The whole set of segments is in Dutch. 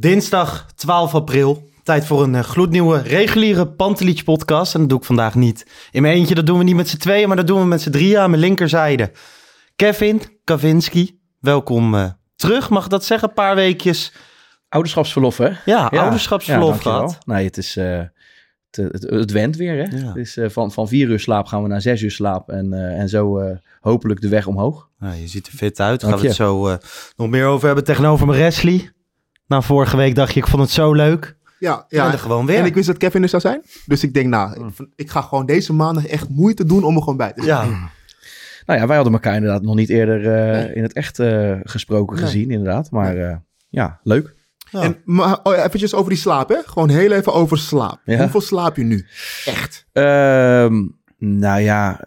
Dinsdag 12 april. Tijd voor een eh, gloednieuwe reguliere Pantelich podcast. En dat doe ik vandaag niet in mijn eentje. Dat doen we niet met z'n tweeën, maar dat doen we met z'n drieën aan mijn linkerzijde. Kevin Kavinski, welkom eh, terug. Mag ik dat zeggen? Een paar weekjes. Ouderschapsverlof, hè? Ja, ouderschapsverlof gehad. Nee, het is... eh, het, het, het went weer, hè? Ja. Het is, eh, van, van vier uur slaap gaan we naar zes uur slaap. En, en zo hopelijk de weg omhoog. Nou, je ziet er fit uit. Daar gaan we het zo nog meer over hebben. Tegenover me Wesley. Nou, vorige week dacht je, ik vond het zo leuk. Ja, Ja, en gewoon weer. En ik wist dat Kevin er zou zijn. Dus ik denk, nou, ik, ik ga gewoon deze maandag echt moeite doen om er gewoon bij te zijn. Ja, Nou ja, wij hadden elkaar inderdaad nog niet eerder eh, in het echt eh, gesproken Nee. gezien, inderdaad. Maar eh, ja, leuk. Ja. En maar, oh, ja, eventjes over die slaap, hè? Gewoon heel even over slaap. Ja. Hoeveel slaap je nu? Echt. Ehm, nou ja,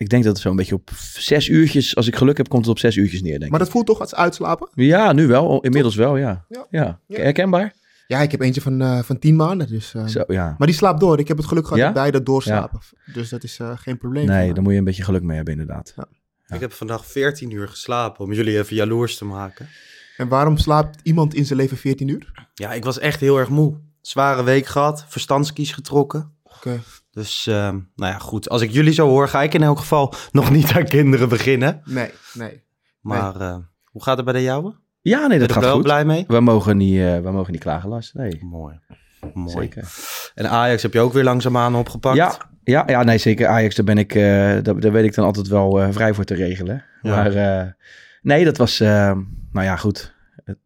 ik denk dat het zo'n beetje op zes uurtjes, als ik geluk heb, komt het op zes uurtjes neer, denk Maar ik. dat voelt toch als uitslapen? Ja, nu wel. Inmiddels wel, ja. Ja. Ja, Ja. herkenbaar? Ja, ik heb eentje van, eh, van tien maanden. Dus, eh, Zo, ja. Maar die slaapt door. Ik heb het geluk gehad Ja? dat beide doorslapen. Dus dat is eh, geen probleem. voor Nee, daar moet je een beetje geluk mee hebben, inderdaad. ik heb vandaag 14 uur geslapen om jullie even jaloers te maken. En waarom slaapt iemand in zijn leven 14 uur? Ja, ik was echt heel erg moe. Zware week gehad, verstandskies getrokken. Oké. Dus, ehm, nou ja, goed. Als ik jullie zo hoor, ga ik in elk geval nog niet aan kinderen beginnen. Nee, nee. Maar eh, hoe gaat het bij de jouwe? Ja, nee, dat er gaat wel goed. blij mee? We mogen niet, eh, we mogen niet klagen, Lars. Nee, Mooi. Mooi. zeker. En Ajax heb je ook weer langzaamaan opgepakt. Ja, ja, ja, nee, zeker. Ajax, daar ben ik, eh, daar, daar weet ik dan altijd wel eh, vrij voor te regelen. Ja. Maar eh, nee, dat was, nou ja, goed.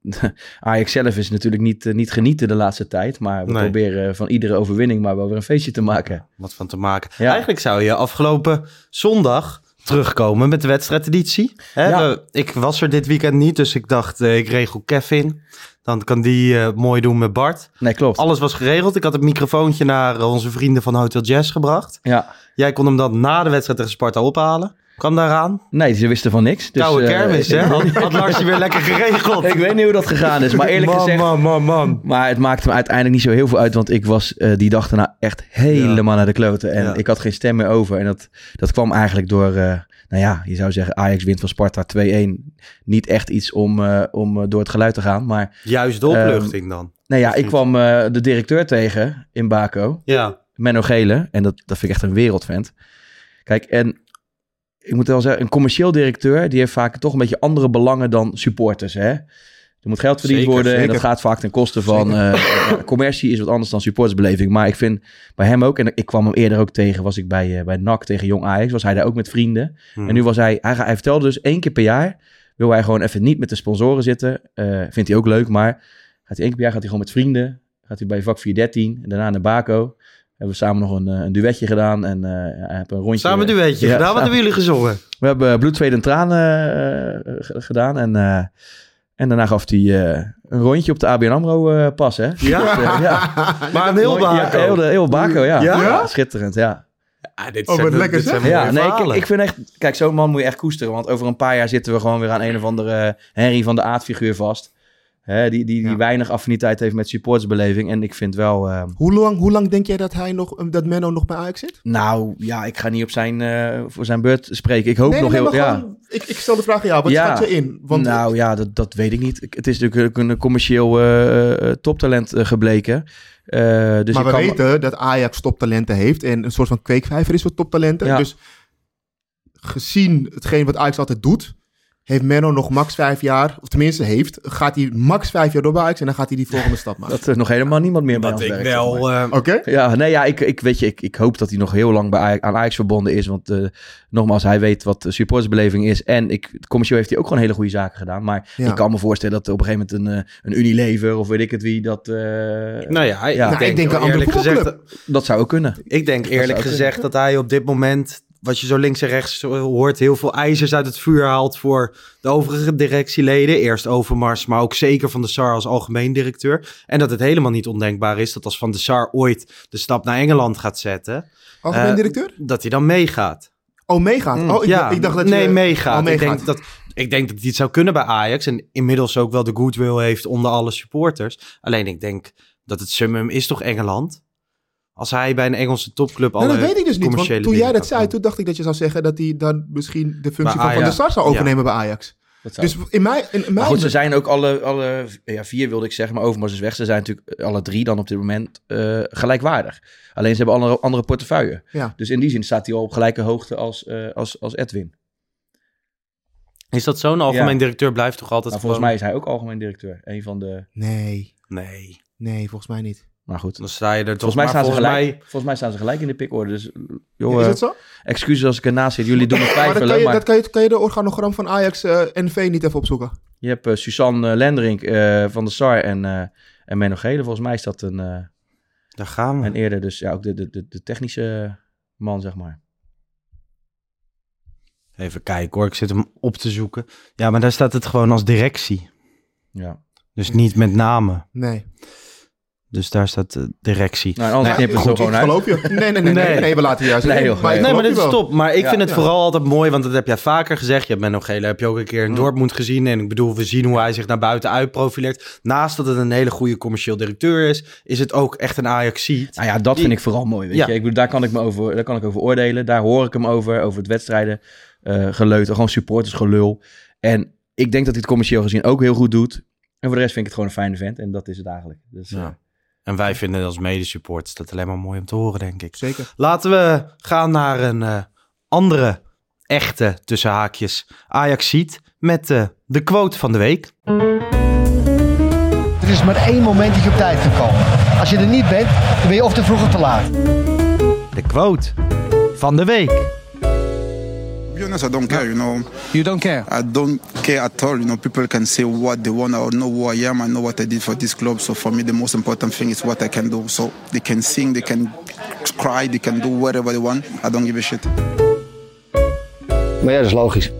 Ajax zelf is natuurlijk niet, eh, niet genieten de laatste tijd. Maar we Nee. proberen van iedere overwinning maar wel weer een feestje te maken. Wat van te maken. Ja. Eigenlijk zou je afgelopen zondag terugkomen met de wedstrijdeditie. Hè, Ja. ik was er dit weekend niet, dus ik dacht, eh, ik regel Kevin. Dan kan die eh, mooi doen met Bart. Nee, klopt. Alles was geregeld. Ik had het microfoontje naar onze vrienden van Hotel Jazz gebracht. Ja. Jij kon hem dan na de wedstrijd tegen Sparta ophalen. Kwam daaraan. Nee, ze wisten van niks. Dus, Koude eh, kermis, hè? Had, Larsje weer lekker geregeld. Ik weet niet hoe dat gegaan is, maar eerlijk man, gezegd... Man, man, man. Maar het maakte me uiteindelijk niet zo heel veel uit, want ik was eh, die dag daarna echt helemaal naar de kloten. En Ja. ik had geen stem meer over. En dat, dat kwam eigenlijk door, eh, nou ja, je zou zeggen Ajax wint van Sparta 2-1. Niet echt iets om, eh, om door het geluid te gaan. Maar Juist de opluchting dan. nou ja, ik kwam eh, de directeur tegen in Baco, Ja. Menno Gele. En dat, dat vind ik echt een wereldvent. Kijk, en ik moet wel zeggen, een commercieel directeur, die heeft vaak toch een beetje andere belangen dan supporters, hè. Er moet geld verdiend Zeker, worden en dat gaat vaak ten koste van... ja, commercie is wat anders dan supportersbeleving. Maar ik vind bij hem ook, en ik kwam hem eerder ook tegen... was ik bij, eh, bij NAC tegen Jong Ajax, was hij daar ook met vrienden. Hm. En nu was hij, hij, hij vertelde dus één keer per jaar... wil hij gewoon even niet met de sponsoren zitten. Eh, vindt hij ook leuk, maar gaat hij één keer per jaar gaat hij gewoon met vrienden... gaat hij bij vak 413 en daarna naar Baco... Hebben we samen nog een, eh, een duetje gedaan en eh heeft een rondje... Samen een duetje Ja, gedaan. Wat hebben jullie gezongen? We hebben bloed, zweet en tranen eh, gedaan. En, eh, en daarna gaf hij eh, een rondje op de ABN AMRO eh, pas, hè? Ja? Dus, eh, ja. Maar een heel Ja, baken. heel, heel Baco, ja. Ja? Ja, Schitterend, ja. Ah, dit Oh, wat lekker, zijn. Ja, nee, ik, ik vind echt... Kijk, zo'n man moet je echt koesteren. Want over een paar jaar zitten we gewoon weer aan een of andere Henry van de Aard figuur vast. Hè, die, die, die Ja. weinig affiniteit heeft met supportersbeleving. En ik vind wel... eh, Hoe lang, hoe lang denk jij dat, hij nog, eh, dat Menno nog bij Ajax zit? nou, ja, ik ga niet op zijn, eh, voor zijn beurt spreken. Ik hoop nee, nog nee, heel... ja. gewoon, ik, ik stel de vraag aan jou. Wat Ja. schat je in? Want nou ja, dat, dat weet ik niet. Het is natuurlijk een, commercieel eh, eh, toptalent gebleken. Eh, dus maar we kan- weten dat Ajax toptalenten heeft en een soort van kweekvijver is voor toptalenten. Ja. Dus gezien hetgeen wat Ajax altijd doet, heeft Menno nog max vijf jaar, of tenminste heeft, gaat hij max vijf jaar door bij Ajax en dan gaat hij die volgende stap maken. dat er nog helemaal niemand meer bij ons ik werkt, zeg maar. wel... eh, Oké? Ja, nee, ja, ik, ik weet je, ik, ik hoop dat hij nog heel lang bij Ajax, aan Ajax verbonden is. Want eh, nogmaals, hij weet wat de supportersbeleving is. En ik, commercieel heeft hij ook gewoon hele goede zaken gedaan. Maar Ja. ik kan me voorstellen dat op een gegeven moment een, eh, een Unilever of weet ik het wie, dat, eh, nou ja, Ja. Nou, ik denk een andere eerlijk gezegd, voetbalclub. dat zou ook kunnen. Ik denk eerlijk gezegd dat hij op dit moment, wat je zo links en rechts hoort, heel veel ijzers uit het vuur haalt voor de overige directieleden. Eerst Overmars, maar ook zeker van de SAR als algemeen directeur. En dat het helemaal niet ondenkbaar is dat als Van de SAR ooit de stap naar Engeland gaat zetten, Algemeen Eh, directeur? dat hij dan meegaat. Oh, meegaat. Oh, ik, ja, ik dacht dat nee, je... meegaat. Oh, Ik, meegaat. denk dat, ik denk dat hij het zou kunnen bij Ajax en inmiddels ook wel de goodwill heeft onder alle supporters. Alleen ik denk dat het summum is toch Engeland? Als hij bij een Engelse topclub Nou, alle dat weet ik dus niet, want toen jij dat zei, doen. toen dacht ik dat je zou zeggen dat hij dan misschien de functie van Van der Ajax. Sar zou overnemen bij Ajax. Dat zou- Dus in mij, in mijn maar goed, ze zijn ook alle, alle ja, vier wilde ik zeggen, maar Overmars is weg. Ze zijn natuurlijk alle drie dan op dit moment eh, gelijkwaardig. Alleen ze hebben andere, andere portefeuille. Ja. Dus in die zin staat hij al op gelijke hoogte als, eh, als, als Edwin. Is dat zo? Een algemeen Ja. directeur blijft toch altijd Maar volgens gewoon- mij is hij ook algemeen directeur. Een van de... Nee, Nee, nee, volgens mij niet. Maar goed. dan sta je er toch. Volgens mij, maar staan ze volgens gelijk, mij- volgens mij staan ze gelijk in de pikorde. Dus is joh, het zo? excuses als ik ernaast zit. Jullie doen me Maar dat twijfelen. kan, je, maar dat kan, je, kan je de organogram van Ajax eh NV niet even opzoeken? je hebt eh, Suzanne eh, Lendering eh, van de SAR en, eh en Menno Gele. Volgens mij is dat een, eh, Daar gaan we. een eerder dus ja, ook de, de, de, de technische man, zeg maar. Even kijken hoor, ik zit hem op te zoeken. Ja, maar daar staat het gewoon als directie. Ja. Dus niet met namen. Nee. Dus daar staat de directie. Nou, anders knippen ik gewoon uit. geloof je. Nee, nee, nee, nee, Nee. nee, we laten juist Nee, joh, ik nee. Nee, maar dit is top. Maar ik Ja, vind het ja. vooral altijd mooi, want dat heb jij vaker gezegd. Je hebt Menno Gele, heb je ook een keer in Dortmund gezien. En ik bedoel, we zien hoe hij zich naar buiten uitprofileert. Naast dat het een hele goede commercieel directeur is, is het ook echt een Ajax-seat. Nou ja, dat vind ik vooral mooi. Weet Ja. je? Ik bedoel, daar kan ik me over, daar kan ik over oordelen. Daar hoor ik hem over, over het wedstrijden eh geleuten. Gewoon supportersgelul. En ik denk dat hij het commercieel gezien ook heel goed doet. En voor de rest vind ik het gewoon een fijne vent. En dat is het eigenlijk. Dus, eh, Ja. En wij vinden als medesupporters dat alleen maar mooi om te horen, denk ik. Zeker. Laten we gaan naar een eh, andere echte, tussen haakjes, Ajax-seat. Met eh, de quote van de week. Er is maar één moment dat je op tijd kan komen. Als je er niet bent, dan ben je of te vroeg of te laat. De quote van de week. To be honest, I don't care, you know. You don't care? I don't care at all. You know, people can say what they want. I know who I am. I know what I did for this club. So for me, the most important thing is what I can do. So they can sing, they can cry, they can do whatever they want. I don't give a shit. Maar ja, dat is logisch.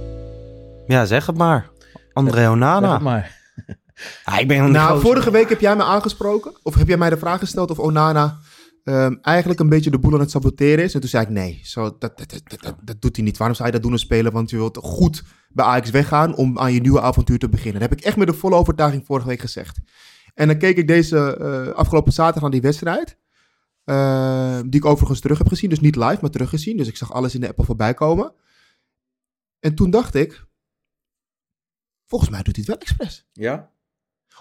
Ja, zeg het maar. André zeg Onana. het maar. Ja, ik ben Nou, vorige week heb jij me aangesproken. Of heb jij mij de vraag gesteld of Onana ehm, eigenlijk een beetje de boel aan het saboteren is. En toen zei ik nee, zo, dat, dat, dat, dat, doet hij niet. Waarom zou je dat doen als speler? Want je wilt goed bij Ajax weggaan om aan je nieuwe avontuur te beginnen. Dat heb ik echt met de volle overtuiging vorige week gezegd. En dan keek ik deze eh, afgelopen zaterdag naar die wedstrijd. eh, die ik overigens terug heb gezien. Dus niet live, maar teruggezien. Dus ik zag alles in de app al voorbij komen. En toen dacht ik... Volgens mij doet hij het wel expres. Ja?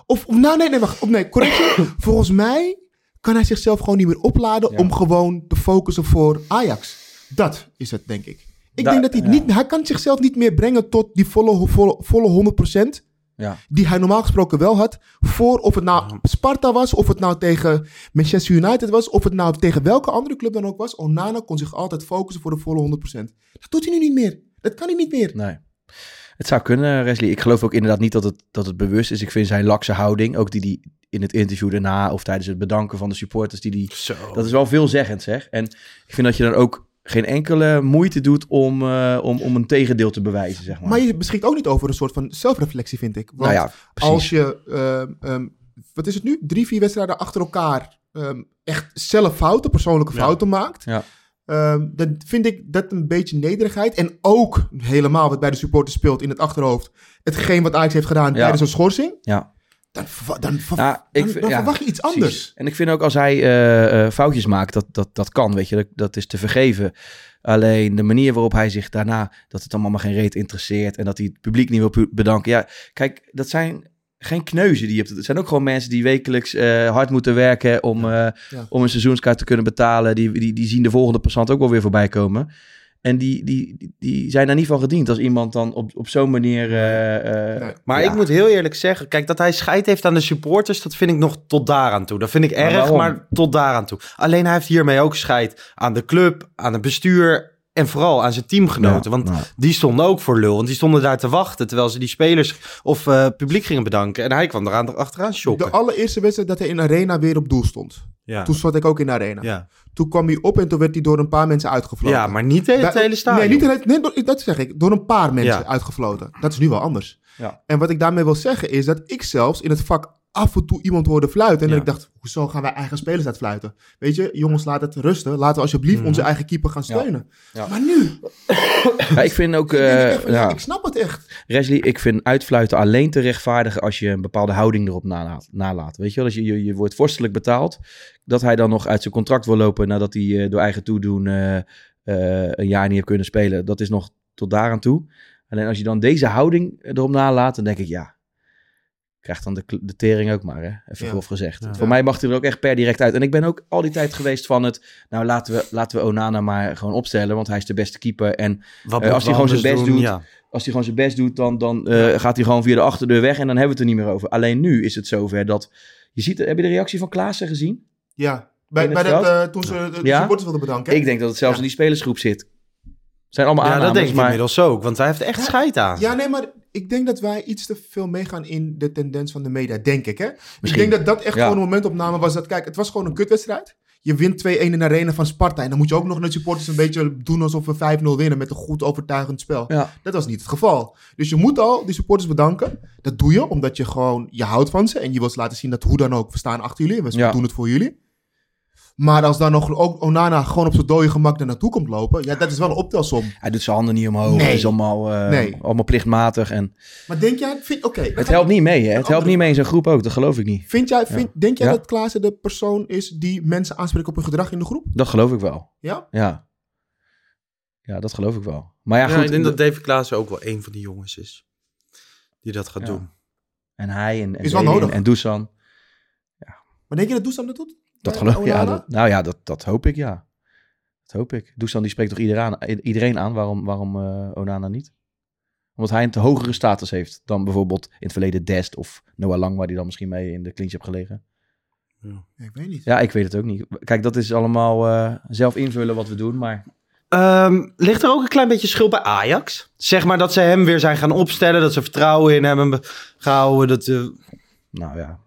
Of, of nou, nee, nee, wacht. Of nee, correctie. Volgens mij kan hij zichzelf gewoon niet meer opladen Ja. om gewoon te focussen voor Ajax. Dat is het, denk ik. Ik Da- denk dat hij ja. niet... Hij kan zichzelf niet meer brengen tot die volle, volle, volle 100% Ja. die hij normaal gesproken wel had. Voor of het nou Sparta was, of het nou tegen Manchester United was, of het nou tegen welke andere club dan ook was. Onana kon zich altijd focussen voor de volle 100%. Dat doet hij nu niet meer. Dat kan hij niet meer. Nee. Het zou kunnen, Wesley. Ik geloof ook inderdaad niet dat het, dat het bewust is. Ik vind zijn lakse houding, ook die die in het interview daarna of tijdens het bedanken van de supporters, die die, Zo. dat is wel veelzeggend zeg. En ik vind dat je dan ook geen enkele moeite doet om, eh, om, om een tegendeel te bewijzen, zeg maar. Maar je beschikt ook niet over een soort van zelfreflectie, vind ik. Want nou ja, precies. als je, ehm, ehm, wat is het nu? Drie, vier wedstrijden achter elkaar ehm, echt zelf fouten, persoonlijke Ja. fouten maakt. Ja. Ehm, dan vind ik dat een beetje nederigheid. En ook helemaal wat bij de supporters speelt in het achterhoofd. Hetgeen wat Ajax heeft gedaan Ja. tijdens een schorsing. Ja. dan, dan, Nou, dan, vind- dan ja, verwacht je iets precies. anders. En ik vind ook als hij eh, eh, foutjes maakt, dat, dat, dat kan, weet je. Dat, dat is te vergeven. Alleen de manier waarop hij zich daarna, dat het allemaal maar geen reet interesseert en dat hij het publiek niet wil bedanken. Ja, kijk, dat zijn geen kneuzen die je hebt. Het zijn ook gewoon mensen die wekelijks eh, hard moeten werken om, eh, om een seizoenskaart te kunnen betalen. Die, die, die zien de volgende passant ook wel weer voorbij komen. En die, die, die, zijn daar niet van gediend als iemand dan op, op zo'n manier... eh, eh, Maar ja. ik moet heel eerlijk zeggen, kijk, dat hij scheid heeft aan de supporters, dat vind ik nog tot daaraan toe. Dat vind ik Maar erg, waarom? maar tot daaraan toe. Alleen hij heeft hiermee ook scheid aan de club, aan het bestuur en vooral aan zijn teamgenoten. Ja, want nou. die stonden ook voor lul, want die stonden daar te wachten terwijl ze die spelers of eh, publiek gingen bedanken. En hij kwam eraan achteraan shoppen. De allereerste wedstrijd dat hij in de arena weer op doel stond. Ja. Toen zat ik ook in de arena. Ja. Toen kwam hij op en toen werd hij door een paar mensen uitgefloten. Ja, maar niet het Bij- hele stadion. Nee, niet het hele- nee, door- dat zeg ik. Door een paar mensen Ja. uitgefloten. Dat is nu wel anders. Ja. En wat ik daarmee wil zeggen is dat ik zelfs in het vak af en toe iemand hoorde fluiten. En Ja. ik dacht, hoezo gaan wij eigen spelers uitfluiten? Weet je, jongens, laat het rusten. Laten we alsjeblieft Mhm. onze eigen keeper gaan steunen. Ja. Maar nu, Ja, ik vind ook... ik, eh, ik snap het echt. Wesley, ik vind uitfluiten alleen te rechtvaardigen als je een bepaalde houding erop nalaat. nalaat. Weet je wel, als je, je, je wordt vorstelijk betaald, dat hij dan nog uit zijn contract wil lopen nadat hij eh, door eigen toedoen eh, een jaar niet heeft kunnen spelen. Dat is nog tot daaraan toe. Alleen als je dan deze houding erop nalaat, dan denk ik, ja, krijgt dan de, de tering ook maar, hè? even Ja. grof gezegd. Ja. Voor mij mag hij er ook echt per direct uit. En ik ben ook al die tijd geweest van het, nou laten we, laten we Onana maar gewoon opstellen, want hij is de beste keeper. En Wat eh, als hij gewoon zijn best anders doet, doen? Ja. als hij gewoon zijn best doet, dan, dan eh, gaat hij gewoon via de achterdeur weg en dan hebben we het er niet meer over. Alleen nu is het zover dat, je ziet, heb je de reactie van Klaassen gezien? Ja, bij, bij dat, eh, toen ze de, supporters wilden bedanken. hè? Ik denk dat het zelfs Ja. in die spelersgroep zit. Zijn allemaal Ja, aannames, dat denk ik maar inmiddels ook, want hij heeft echt scheid aan. Ja, nee, maar ik denk dat wij iets te veel meegaan in de tendens van de media, denk ik. Hè? Ik Misschien. denk dat dat echt Ja. gewoon een momentopname was. Dat, kijk, het was gewoon een kutwedstrijd. Je wint 2-1 in de arena van Sparta. En dan moet je ook nog naar de supporters een beetje doen alsof we 5-0 winnen met een goed overtuigend spel. Ja. Dat was niet het geval. Dus je moet al die supporters bedanken. Dat doe je omdat je gewoon, je houdt van ze. En je wilt ze laten zien dat hoe dan ook, we staan achter jullie. We Ja. doen het voor jullie. Maar als dan nog ook Onana gewoon op zijn dode gemak er naartoe komt lopen. Ja, dat is wel een optelsom. hij doet zijn handen niet omhoog. Nee. Het is allemaal, eh, Nee. allemaal plichtmatig. En Maar denk jij, vind, oké. het helpt niet mee, hè? Het helpt niet mee in zijn groep ook, dat geloof ik niet. Vind jij, vind, denk jij Ja. dat Klaassen de persoon is die mensen aanspreekt op hun gedrag in de groep? Dat geloof ik wel. Ja? Ja. Ja, dat geloof ik wel. Maar ja, Ja, goed. ik denk dat David Klaassen ook wel een van die jongens is die dat gaat Ja. doen. En hij en, en Is wel nodig. en Dusan. Maar denk je dat Dusan dat doet? Dat Bij geloof ik. Ja, dat, nou ja, dat, dat hoop ik, ja. Dat hoop ik. Dusan die spreekt toch iedereen aan, iedereen aan waarom, waarom eh, Onana niet? Omdat hij een te hogere status heeft dan bijvoorbeeld in het verleden Dest of Noah Lang, waar hij dan misschien mee in de clinch heeft gelegen. Ja, ik weet niet. Ja, ik weet het ook niet. Kijk, dat is allemaal eh, zelf invullen wat we doen, maar Ehm, ligt er ook een klein beetje schuld bij Ajax? Zeg maar dat ze hem weer zijn gaan opstellen, dat ze vertrouwen in hem hebben gehouden, dat eh, nou ja.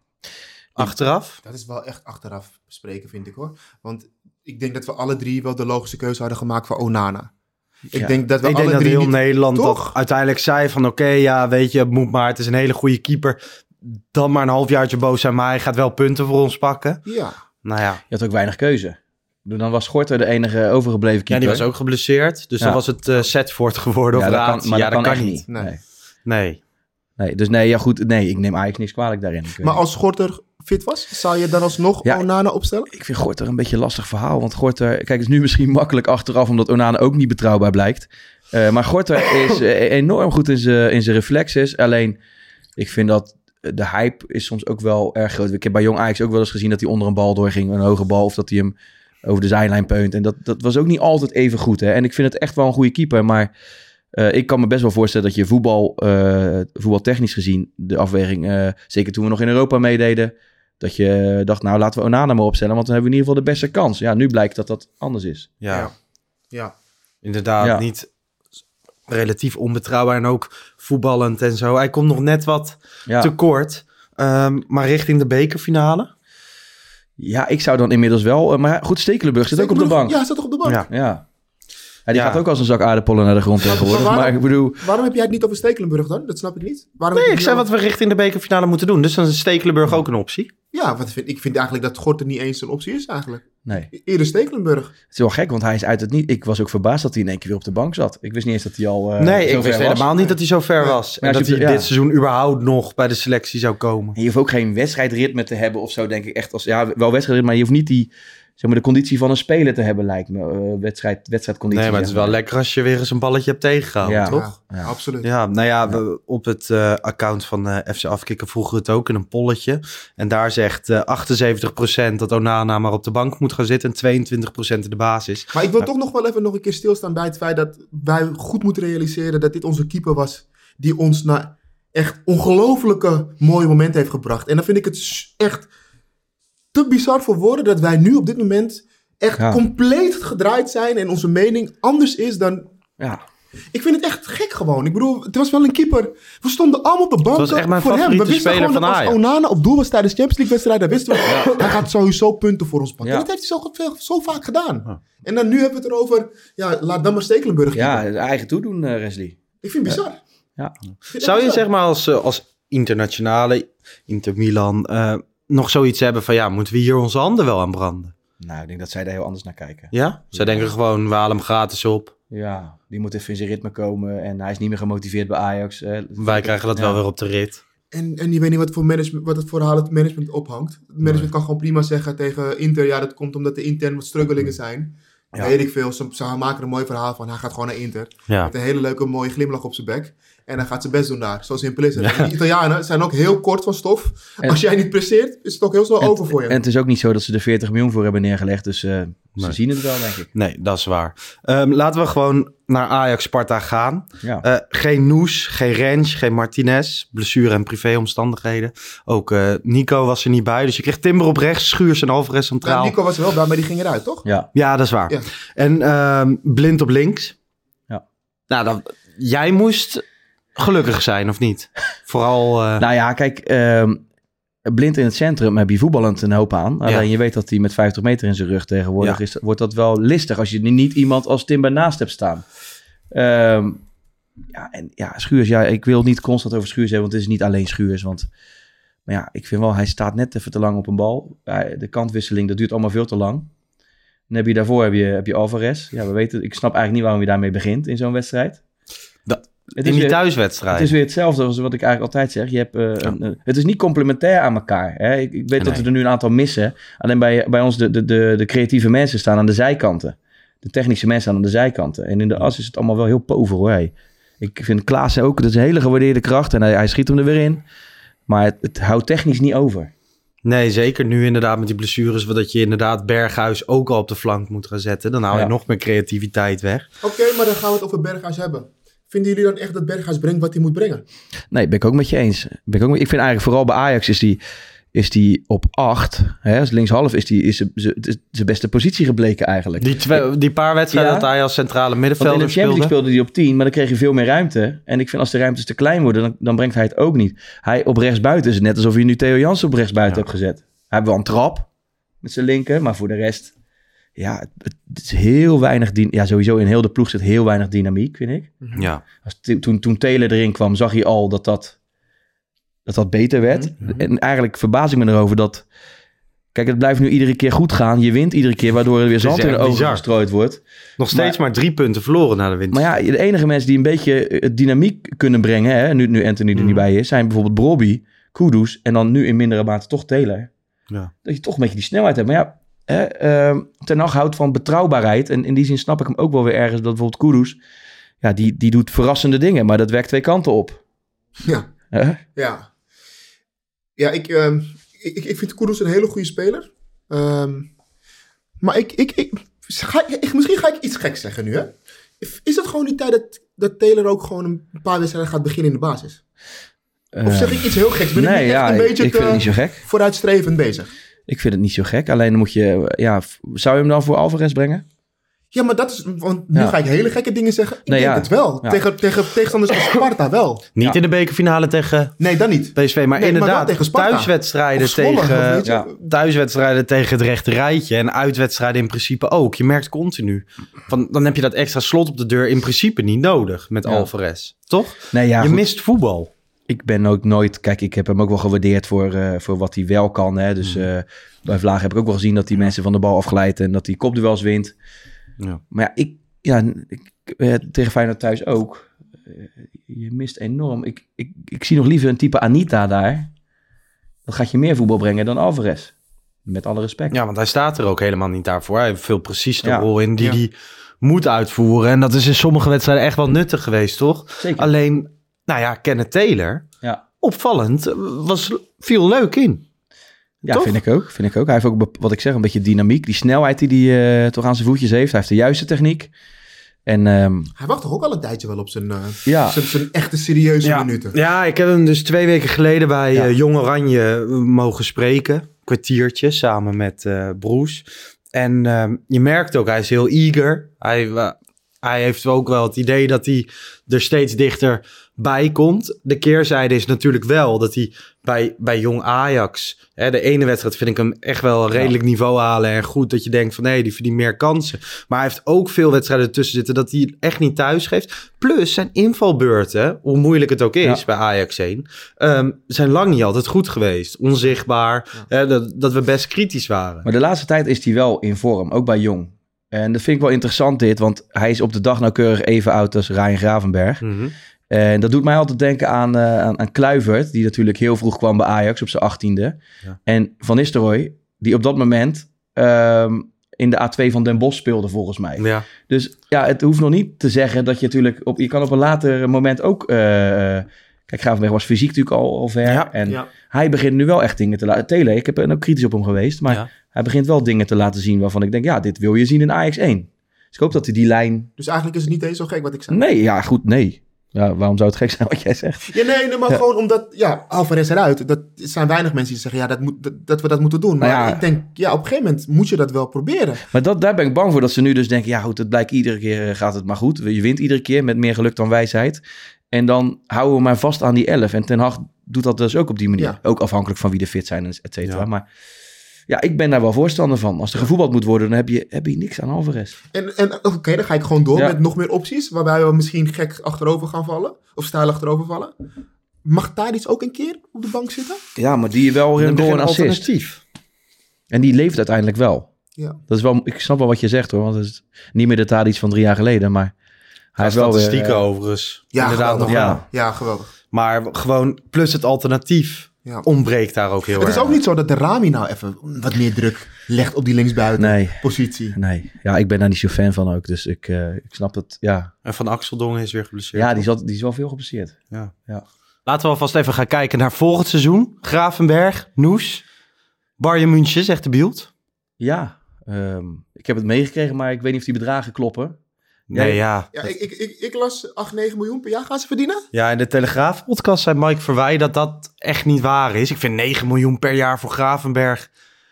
Achteraf. Dat is wel echt achteraf spreken, vind ik hoor. Want ik denk dat we alle drie wel de logische keuze hadden gemaakt voor Onana. Ik Ja. denk dat we ik alle denk dat drie heel niet- Nederland Toch? dat uiteindelijk zei van oké, ja, weet je, het moet maar, het is een hele goede keeper. Dan maar een halfjaartje boos zijn, maar hij gaat wel punten voor ons pakken. Ja. Nou ja, Je had ook weinig keuze. Dan was Schorter de enige overgebleven ja keeper. die was ook geblesseerd, dus Ja. dan was het eh Setford geworden Ja, of dat Raad. kan, maar ja, dat kan, echt niet. niet. Nee. Nee. Nee. Nee, dus nee, ja goed. Nee, ik neem Ajax niks kwalijk daarin. Maar als Schorter fit was, zou je dan alsnog Ja. Onana opstellen? ik vind Gorter een beetje een lastig verhaal. Want Gorter, kijk, het is nu misschien makkelijk achteraf, omdat Onana ook niet betrouwbaar blijkt. Eh, maar Gorter is eh, enorm goed in zijn in zijn reflexes. Alleen, ik vind dat de hype is soms ook wel erg groot. Ik heb bij Jong Ajax ook wel eens gezien dat hij onder een bal doorging, een hoge bal, of dat hij hem over de zijlijn peunt. En dat, dat was ook niet altijd even goed. Hè? En ik vind het echt wel een goede keeper, maar eh, ik kan me best wel voorstellen dat je voetbal, eh, voetbaltechnisch gezien, de afweging, zeker toen we nog in Europa meededen, dat je dacht, nou laten we Onana maar opstellen, want dan hebben we in ieder geval de beste kans. Ja, nu blijkt dat dat anders is. Ja, Ja. Ja. inderdaad, Ja. niet relatief onbetrouwbaar en ook voetballend en zo. Hij komt nog net wat Ja. tekort, Ehm, maar richting de bekerfinale. Ja, ik zou dan inmiddels wel. eh, maar goed, Stekelenburg zit ook op de bank. Ja, hij staat toch op de bank? Ja. Ja. Ja, die Ja. gaat ook als een zak aardappelen naar de grond tegenwoordig. waarom- Maar ik bedoel, Waarom heb jij het niet over Stekelenburg dan? Dat snap ik niet. Waarom Nee, ik zei wat we richting de bekerfinale moeten doen. Dus dan is Stekelenburg ook een optie. Ja, wat vind, ik vind eigenlijk dat Gorten niet eens een optie is eigenlijk. nee. Eerder Stekelenburg. Het is wel gek, want hij is uit het niet. Ik was ook verbaasd dat hij in één keer weer op de bank zat. Ik wist niet eens dat hij al. eh, nee, zo ik wist helemaal niet dat hij zo ver was. Maar En dat hij ja. dit seizoen überhaupt nog bij de selectie zou komen. En je hoeft ook geen wedstrijdritme te hebben of zo, denk ik. Echt als, ja, wel wedstrijdritme, maar je hoeft niet die, zeg maar, de conditie van een speler te hebben, lijkt me. eh, wedstrijd, wedstrijdconditie. Nee, maar het is wel lekker als je weer eens een balletje hebt tegengehouden, Ja. toch? Ja, absoluut. Ja, nou ja, we- op het eh, account van eh, FC Afkikken vroegen we het ook in een polletje. En daar zegt eh 78% dat Onana maar op de bank moet gaan zitten en 22% in de basis. Maar ik wil toch nog wel even nog een keer stilstaan bij het feit dat wij goed moeten realiseren dat dit onze keeper was. Die ons naar echt ongelofelijke mooie momenten heeft gebracht. En dan vind ik het echt te bizar voor woorden dat wij nu op dit moment echt Ja. compleet gedraaid zijn en onze mening anders is dan... Ja. Ik vind het echt gek gewoon. Ik bedoel, het was wel een keeper. We stonden allemaal op de bank Het was echt mijn voor hem. We favoriete wisten speler gewoon van dat als Ajax. Onana op doel was tijdens Champions League wedstrijden, wisten we, hij gaat sowieso punten voor ons pakken. Ja. En dat heeft hij zo, veel- zo vaak gedaan. En dan nu hebben we het erover, ja, laat dan maar Stekelenburg Ja, eigen toedoen, eh Wesley. Ik vind het bizar. Ja. Vind Zou je bizar. zeg maar als, eh, als internationale, Inter Milan, eh, nog zoiets hebben van ja, moeten we hier onze handen wel aan branden? Nou, ik denk dat zij daar heel anders naar kijken. Ja? Zij denken gewoon, we halen hem gratis op. Ja, die moet even in zijn ritme komen en hij is niet meer gemotiveerd bij Ajax. eh. Wij krijgen dat Ja. wel weer op de rit. En, en je weet niet wat, voor management, wat het verhaal het management ophangt. Het management kan gewoon prima zeggen tegen Inter, ja, dat komt omdat er intern wat struggelingen zijn. Ja. Weet ik veel. Ze, ze maken er een mooi verhaal van. Hij gaat gewoon naar Inter. Ja. Met een hele leuke, mooie glimlach op zijn bek. En hij gaat zijn best doen daar. Zo simpel is het. En Die Italianen zijn ook heel kort van stof. En- Als jij niet presteert, is het ook heel snel En- over voor je. En het is ook niet zo dat ze er 40 miljoen voor hebben neergelegd, dus eh, ze zien het wel, denk ik. Nee, dat is waar. Ehm, laten we gewoon naar Ajax-Sparta gaan. Ja. Eh, geen Noes, geen Rens, geen Martinez. Blessure en privéomstandigheden. Ook eh, Nico was er niet bij. Dus je kreeg Timber op rechts, Schuurs en Alvarez centraal. Nico was er wel bij, maar die ging eruit, toch? ja. Ja, dat is waar. Ja. En ehm, Blind op links. Ja. Nou, dan, jij moest gelukkig zijn, of niet? Vooral... eh, Nou ja, kijk, ehm, blind in het centrum heb je voetballend een hoop aan. Alleen Ja. je weet dat hij met 50 meter in zijn rug tegenwoordig Ja. is. Wordt dat wel listig als je niet iemand als Timber naast hebt staan. Ehm, ja, en ja, Schuurs, ja, ik wil niet constant over Schuurs hebben, want het is niet alleen Schuurs. Want, maar ja, ik vind wel, hij staat net even te lang op een bal. De kantwisseling, dat duurt allemaal veel te lang. Dan heb je daarvoor heb je, heb je Alvarez. Ja, we weten, ik snap eigenlijk niet waarom je daarmee begint in zo'n wedstrijd. Het in is die weer- thuiswedstrijd. het is weer hetzelfde als wat ik eigenlijk altijd zeg. Je hebt, eh, een- een- het is niet complementair aan elkaar. Hè? Ik, ik weet dat we er nu een aantal missen. Alleen bij, bij ons de, de, de, de creatieve mensen staan aan de zijkanten. De technische mensen staan aan de zijkanten. En in de as is het allemaal wel heel pover hoor. Hey. Ik vind Klaassen ook, dat is een hele gewaardeerde kracht. En hij, hij schiet hem er weer in. Maar het, het houdt technisch niet over. Nee, zeker nu inderdaad met die blessures. Dat je inderdaad Berghuis ook al op de flank moet gaan zetten. Dan haal je Ja. nog meer creativiteit weg. Oké, maar dan gaan we het over Berghuis hebben. Vinden jullie dan echt dat Berghuis brengt wat hij moet brengen? Nee, ben ik ook met je eens. Ben ik, ook, met- ik vind eigenlijk vooral bij Ajax is die, is die op 8. Hè, als linkshalf is die is zijn beste positie gebleken eigenlijk. Die, twee, die paar wedstrijden Ja. dat hij als centrale Want in middenvelder de Champions League speelde. speelde hij op 10, maar dan kreeg je veel meer ruimte. En ik vind als de ruimtes te klein worden, dan, dan brengt hij het ook niet. Hij op rechtsbuiten is het net alsof je nu Theo Jansen op rechtsbuiten hebt gezet. Hij heeft wel een trap met zijn linker, maar voor de rest... Ja, het, het is heel weinig... Ja, sowieso in heel de ploeg zit heel weinig dynamiek, vind ik. Ja. Als, toen, toen Taylor erin kwam, zag je al dat dat, dat, dat beter werd. En eigenlijk verbaas ik me erover dat... Kijk, het blijft nu iedere keer goed gaan. Je wint iedere keer, waardoor er weer zand in de ogen bizar. gestrooid wordt. Nog steeds maar, drie punten verloren na de winter. Maar ja, de enige mensen die een beetje eh, dynamiek kunnen brengen, hè, nu, nu Anthony er niet bij is, zijn bijvoorbeeld Brobby, Kudus en dan nu in mindere mate toch Taylor. Ja. Dat je toch een beetje die snelheid hebt. Maar ja, ehm, Ten Hag houdt van betrouwbaarheid. En in die zin snap ik hem ook wel weer ergens dat bijvoorbeeld Kudus, ja, die, die doet verrassende dingen, maar dat werkt twee kanten op. Ja. Ja. Ja, ik, ehm, ik, ik vind Kudus een hele goede speler. Ehm, maar ik, ik, ik, ga, ik- misschien ga ik iets geks zeggen nu, hè? Is het gewoon die tijd dat, dat Taylor ook gewoon een paar wedstrijden gaat beginnen in de basis? Of zeg ik iets heel geks? Ben ik nee, echt ja, een ik, beetje ik te niet zo gek. vooruitstrevend bezig? Ik vind het niet zo gek. Alleen dan moet je, ja, zou je hem dan voor Alvarez brengen? Ja, maar dat is... Want nu Ja. ga ik hele gekke dingen zeggen. Ik Nee, denk ja. het wel. Ja. Tegen, tegen tegenstanders als Sparta wel. Niet in de bekerfinale tegen Nee, dan niet. PSV, maar Nee, maar inderdaad tegen Sparta. thuiswedstrijden Zwolle, tegen thuiswedstrijden tegen het rechte rijtje en uitwedstrijden in principe ook. Je merkt continu van dan heb je dat extra slot op de deur in principe niet nodig met Ja. Alvarez, toch? Nee, ja, je goed. mist voetbal. Ik ben ook nooit... Kijk, ik heb hem ook wel gewaardeerd voor, eh, voor wat hij wel kan. Hè. Dus eh, bij Vlaag heb ik ook wel gezien dat hij mensen van de bal afglijdt en dat hij kopduels wint. Ja. Maar ja, ik, ja ik, eh, tegen Feyenoord thuis ook. Je mist enorm. Ik, ik, ik zie nog liever een type Anita daar. Dat gaat je meer voetbal brengen dan Alvarez. Met alle respect. Ja, want hij staat er ook helemaal niet daarvoor. Hij heeft veel precies de Ja. rol in die Ja. hij moet uitvoeren. En dat is in sommige wedstrijden echt wel nuttig geweest, toch? Zeker. Alleen, nou ja, Kenneth Taylor, Ja. opvallend, was, viel leuk in. Ja, Toch? vind ik ook. Vind ik ook. Hij heeft ook, wat ik zeg, een beetje dynamiek. Die snelheid die hij eh, toch aan zijn voetjes heeft. Hij heeft de juiste techniek. En ehm, Hij wacht toch ook al een tijdje wel op zijn, eh, Ja. zijn, zijn echte serieuze Ja, minuten. ja, ik heb hem dus twee weken geleden bij Ja. eh, Jong Oranje eh, mogen spreken. Kwartiertje samen met eh Broes. En ehm, je merkt ook, hij is heel eager. Hij, eh, hij heeft ook wel het idee dat hij er steeds dichter bij komt. De keerzijde is natuurlijk wel dat hij bij, bij Jong Ajax... Hè, de ene wedstrijd vind ik hem echt wel een redelijk niveau halen. En goed dat je denkt van nee, die verdient meer kansen. Maar hij heeft ook veel wedstrijden tussen zitten dat hij echt niet thuis geeft. Plus zijn invalbeurten, hoe moeilijk het ook is Ja. bij Ajax 1, ehm, zijn lang niet altijd goed geweest. Onzichtbaar, hè, dat, dat we best kritisch waren. Maar de laatste tijd is hij wel in vorm, ook bij Jong. En dat vind ik wel interessant dit, want hij is op de dag nauwkeurig even oud als Ryan Gravenberg. Mhm. En dat doet mij altijd denken aan, eh aan, aan Kluivert, die natuurlijk heel vroeg kwam bij Ajax op zijn achttiende. Ja. En Van Nistelrooy, die op dat moment ehm, in de A2 van Den Bosch speelde volgens mij. Ja. Dus ja, het hoeft nog niet te zeggen dat je natuurlijk... Op, je kan op een later moment ook... eh, kijk, Gravenberg was fysiek natuurlijk al, al ver. Ja, en ja. hij begint nu wel echt dingen te laten... Tele, ik heb ook kritisch op hem geweest. Maar Ja. Hij begint wel dingen te laten zien waarvan ik denk... Ja, dit wil je zien in Ajax 1. Dus ik hoop dat hij die lijn... Dus eigenlijk is het niet eens zo gek wat ik zei. Nee, ja, goed, nee. Ja, waarom zou het gek zijn wat jij zegt? Ja, nee, nee maar Ja. gewoon omdat, ja, Alvarez eruit. Dat zijn weinig mensen die zeggen, ja, dat, moet, dat, dat we dat moeten doen. Maar Nou ja. ik denk, ja, op een gegeven moment moet je dat wel proberen. Maar dat, daar ben ik bang voor dat ze nu dus denken... Ja, goed, het blijkt iedere keer eh, gaat het maar goed. Je wint iedere keer met meer geluk dan wijsheid. En dan houden we maar vast aan die 11. En Ten Hag doet dat dus ook op die manier. Ja. Ook afhankelijk van wie er fit zijn, et cetera. Ja. Maar ja, ik ben daar wel voorstander van. Als er gevoetbald moet worden, dan heb je, heb je niks aan Alvarez. En, en oké, dan ga ik gewoon door Ja. met nog meer opties. Waarbij we misschien gek achterover gaan vallen. Of stijl achterover vallen. Mag Tadic ook een keer op de bank zitten? Ja, maar die wel een goal en assist. alternatief. En die leeft uiteindelijk wel. Ja. Dat is wel. Ik snap wel wat je zegt hoor. Want het is niet meer de iets van drie jaar geleden. Maar hij heeft wel weer... Statistieken eh, overigens. Ja, Inderdaad geweldig. nog ja. wel. Ja, geweldig. Maar gewoon, plus het alternatief, Ja. ontbreekt daar ook heel Het erg. is ook niet zo dat de Rami nou even wat meer druk legt op die linksbuiten Nee. positie. Nee, ja, ik ben daar niet zo fan van ook. Dus ik, eh, ik snap het. Ja, En Van Axeldongen is weer geblesseerd. ja die, zat, die is wel veel geblesseerd. Ja. Ja. Laten we alvast even gaan kijken naar volgend seizoen. Gravenberg, Noes, Bayern München, zegt de beeld. Ja, ehm, ik heb het meegekregen, maar ik weet niet of die bedragen kloppen. Nee, Ja, ja. Ja, ik, ik, ik, ik las 8, 9 miljoen per jaar gaan ze verdienen. Ja, in de Telegraaf-podcast zei Mike Verwij dat dat echt niet waar is. Ik vind 9 miljoen per jaar voor Gravenberg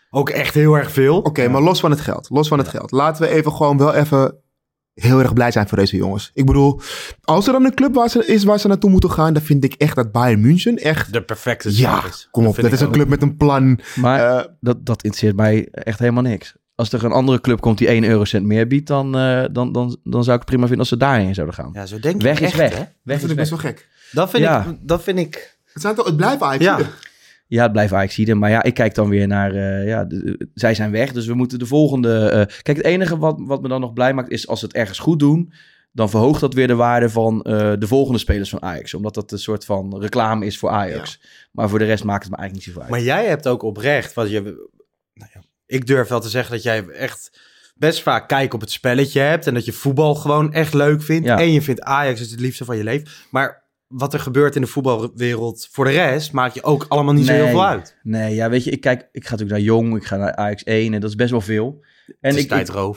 ook echt heel erg veel. Oké, maar los van het geld. Los van het geld. Laten we even gewoon wel even heel erg blij zijn voor deze jongens. Ik bedoel, als er dan een club waar ze, is waar ze naartoe moeten gaan, dan vind ik echt dat Bayern München echt... De perfecte Ja, service. kom op. Dat is een club met een plan. Maar Eh, dat, dat interesseert mij echt helemaal niks. Als er een andere club komt die 1 eurocent meer biedt, dan, eh, dan, dan, dan zou ik het prima vinden als ze daarheen zouden gaan. Ja, zo denk weg je is echt, weg. hè? dat Weg vind is ik best wel gek. Dat vind, Ja. ik, dat vind ik... Het, zijn toch, het blijven Ajax. Ja. Ja, het blijft Ajaxide. Maar ja, ik kijk dan weer naar... eh, ja, de- zij zijn weg, dus we moeten de volgende... eh, kijk, het enige wat, wat me dan nog blij maakt is als ze het ergens goed doen... dan verhoogt dat weer de waarde van eh, de volgende spelers van Ajax. Omdat dat een soort van reclame is voor Ajax. Maar voor de rest maakt het me eigenlijk niet zoveel uit. Maar jij hebt ook oprecht, wat je, nou ja, ik durf wel te zeggen dat jij echt best vaak kijk op het spelletje hebt en dat je voetbal gewoon echt leuk vindt. Ja. En je vindt Ajax is het liefste van je leven. Maar wat er gebeurt in de voetbalwereld voor de rest, maakt je ook allemaal niet zo heel veel uit. Nee, ja, weet je, ik, kijk, ik ga natuurlijk naar Jong, ik ga naar Ajax 1 en dat is best wel veel. En het is ik,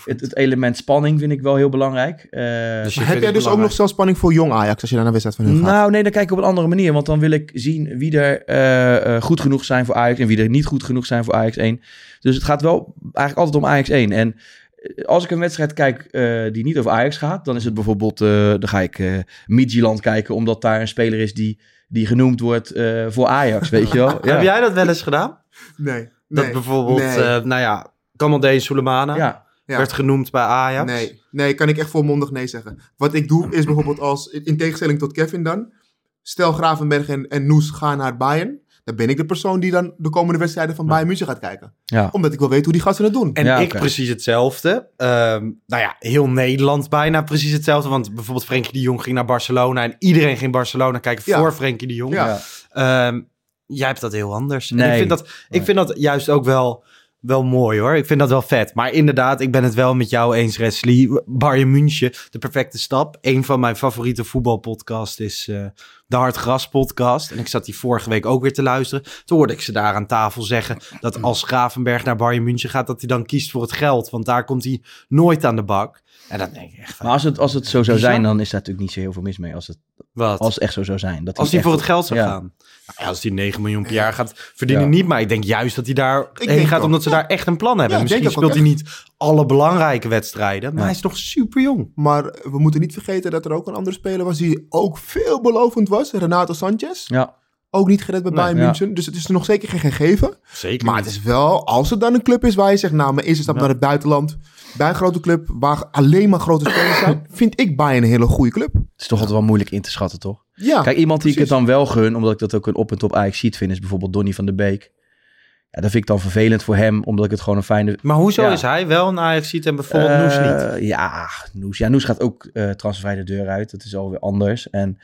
het, het element spanning vind ik wel heel belangrijk. Eh, Dus heb het jij dus ook nog zelfs spanning voor jong Ajax als je naar een wedstrijd van hun gaat? nou, nee, dan kijk ik op een andere manier. Want dan wil ik zien wie er eh, eh, goed genoeg zijn voor Ajax en wie er niet goed genoeg zijn voor Ajax 1. Dus het gaat wel eigenlijk altijd om Ajax 1. En als ik een wedstrijd kijk eh, die niet over Ajax gaat, dan is het bijvoorbeeld, eh, dan ga ik eh Midtjylland kijken, omdat daar een speler is die, die genoemd wordt eh, voor Ajax, weet je wel. Heb jij dat wel eens gedaan? Nee. Dat nee, bijvoorbeeld, nee. eh, nou ja, Kamaldeen Soleimana Ja. Ja. werd genoemd bij Ajax. Nee, nee, kan ik echt volmondig nee zeggen. Wat ik doe is bijvoorbeeld als, in tegenstelling tot Kevin dan, stel Gravenberg en, en Noes gaan naar Bayern, dan ben ik de persoon die dan de komende wedstrijden van Bayern München gaat kijken. Ja. Omdat ik wil weten hoe die gasten het doen. En Ja, ik precies hetzelfde. Ehm, nou ja, heel Nederland bijna precies hetzelfde. Want bijvoorbeeld Frenkie de Jong ging naar Barcelona. En iedereen ging Barcelona kijken Ja. voor Frenkie de Jong. Ja. Ehm, jij hebt dat heel anders. En Nee. ik, vind dat, ik vind dat juist ook wel, wel mooi hoor. Ik vind dat wel vet. Maar inderdaad, ik ben het wel met jou eens, Wesley. Bayern München, de perfecte stap. Een van mijn favoriete voetbalpodcasts is eh, de Hartgras podcast. En ik zat die vorige week ook weer te luisteren. Toen hoorde ik ze daar aan tafel zeggen dat als Gravenberg naar Bayern München gaat, dat hij dan kiest voor het geld. Want daar komt hij nooit aan de bak. En dan denk ik echt van, Maar als het, als het zo zou zijn, dan is daar natuurlijk niet zo heel veel mis mee. Als het, wat? als het echt zo zou zijn. Dat Als hij voor het geld zou ja. gaan. Nou ja, als hij 9 miljoen per jaar gaat verdienen, Ja. niet. Maar ik denk juist dat hij daar heen denk gaat ook. omdat ze daar echt een plan hebben. Misschien speelt hij niet alle belangrijke wedstrijden. Maar Ja. hij is nog super jong. Maar we moeten niet vergeten dat er ook een andere speler was die ook veelbelovend was. Renato Sanchez. Ja, Ook niet gered bij Nee, Bayern ja. München. Dus het is nog zeker geen gegeven. Zeker. Maar het is wel, als het dan een club is waar je zegt, nou, mijn eerste stap naar het buitenland. Bij een grote club waar alleen maar grote spelers zijn. Vind ik Bayern een hele goede club. het is toch altijd wel moeilijk in te schatten, toch? Ja, Kijk, iemand die ik het dan wel gun, omdat ik dat ook een op en top Ajax ziet vind, is bijvoorbeeld Donny van der Beek. Ja, dat vind ik dan vervelend voor hem, omdat ik het gewoon een fijne... Maar hoezo Ja. is hij wel een Ajax ziet en bijvoorbeeld Eh, Noes niet? Ja, Noes. Ja, Noes gaat ook eh transfervrij de deur uit. Dat is alweer anders. En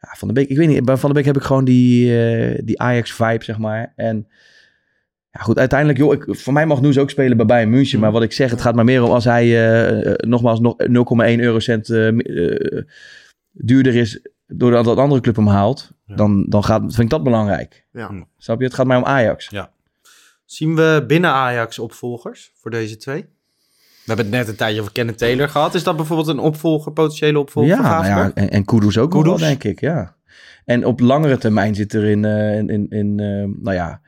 ja, Van der Beek, ik weet niet, bij Van der Beek heb ik gewoon die, eh, die Ajax-vibe, zeg maar. En ja, goed, uiteindelijk, joh, ik, voor mij mag Noes ook spelen bij Bayern München. Maar wat ik zeg, het gaat maar meer om als hij eh, eh, nogmaals nog 0,1 eurocent eh, eh, duurder is doordat een andere club hem haalt. Dan, dan gaat, vind ik dat belangrijk. Ja. Snap je? Het gaat mij om Ajax. Zien we binnen Ajax opvolgers voor deze twee? We hebben het net een tijdje over Kenneth Taylor gehad. Is dat bijvoorbeeld een opvolger, potentiële opvolger Ja, van nou ja en, en Kudus ook nog wel, Kudus. denk ik, ja. En op langere termijn zit er in, eh, in, in, in eh, nou ja,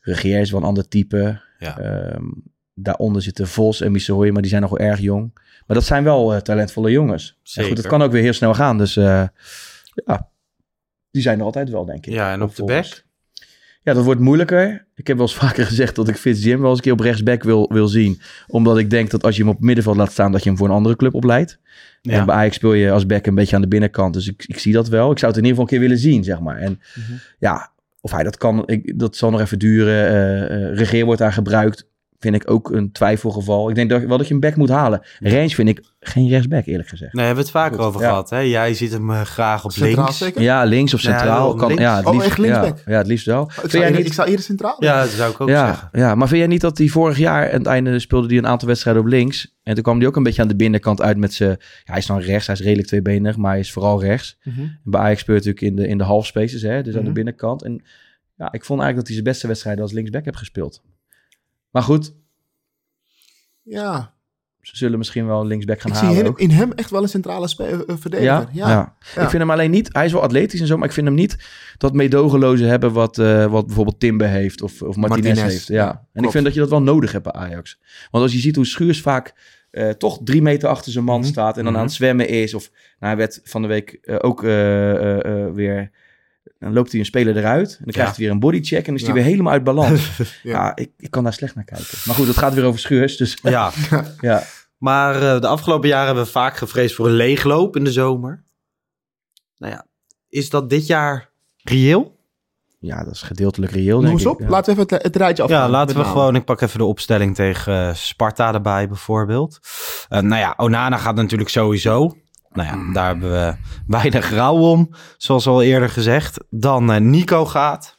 Regeer is wel een ander type. Ja. Ehm, daaronder zitten Vos en Missouri, maar die zijn nog wel erg jong. Maar dat zijn wel eh, talentvolle jongens. En Zeker. goed, het kan ook weer heel snel gaan, dus eh, ja, die zijn er altijd wel, denk ik. Ja, en op de back? Ja, dat wordt moeilijker. Ik heb wel eens vaker gezegd dat ik Fitz Jim wel eens een keer op rechtsback wil, wil zien. Omdat ik denk dat als je hem op middenveld laat staan, dat je hem voor een andere club opleidt. Ja. En bij Ajax speel je als back een beetje aan de binnenkant. Dus ik, ik zie dat wel. Ik zou het in ieder geval een keer willen zien, zeg maar. En Mhm. ja, of hij dat kan, ik, dat zal nog even duren. Eh, regeer wordt daar gebruikt. Vind ik ook een twijfelgeval. Ik denk dat, wel dat je een back moet halen. Range vind ik geen rechtsback, eerlijk gezegd. Nee, hebben we het vaker Goed, over ja. gehad. Hè? Jij ziet hem eh, graag op Centraal links. zeker? Ja, links of Ja, centraal. wel kan, links. ja, het Oh, liefst, echt linksback? Ja, ja, het liefst wel. Ik Vind zou, niet- ik zou eerder centraal doen. Ja, dat zou ik ook ja, zeggen. ja, maar vind jij niet dat hij vorig jaar aan het einde speelde hij een aantal wedstrijden op links? En toen kwam hij ook een beetje aan de binnenkant uit met zijn... Ja, hij is dan rechts, hij is redelijk tweebenig, maar hij is vooral rechts. Mhm. En bij Ajax speelt hij natuurlijk in de, in de half spaces, hè, dus aan de Mhm. binnenkant. En ja, ik vond eigenlijk dat hij zijn beste wedstrijden als linksback heeft gespeeld. Maar goed, Ja, ze zullen misschien wel een linksback gaan ik zie halen in, ook. in hem echt wel een centrale spe- eh, verdediger. Ja? Ja, Ja. Ja. Ik vind hem alleen niet... Hij is wel atletisch en zo, maar ik vind hem niet dat meedogenloze hebben wat, eh, wat bijvoorbeeld Timber heeft of, of Martinez, Martinez, heeft. Ja. en ik vind dat je dat wel nodig hebt bij Ajax. Want als je ziet hoe Schuurs vaak eh, toch drie meter achter zijn man Mhm. staat en dan Mhm. aan het zwemmen is. Of nou, hij werd van de week eh, ook eh, eh, eh, weer... Dan loopt hij een speler eruit en dan krijgt hij weer een bodycheck en dan is hij Ja. weer helemaal uit balans. ja, Ja. ik, ik kan daar slecht naar kijken. Maar goed, het gaat weer over Schuurs, dus Ja, ja. maar eh, de afgelopen jaren hebben we vaak gevreesd voor een leegloop in de zomer. Nou ja, is dat dit jaar reëel? Ja, dat is gedeeltelijk reëel, Noem denk eens op. Ja. Laten we even het, het rijtje af. Ja, laten we gewoon. Ik pak even de opstelling tegen eh, Sparta erbij, bijvoorbeeld. Eh, nou ja, Onana gaat natuurlijk sowieso. Nou ja, daar hebben we weinig rouw om, zoals al eerder gezegd. Dan eh, Nico gaat.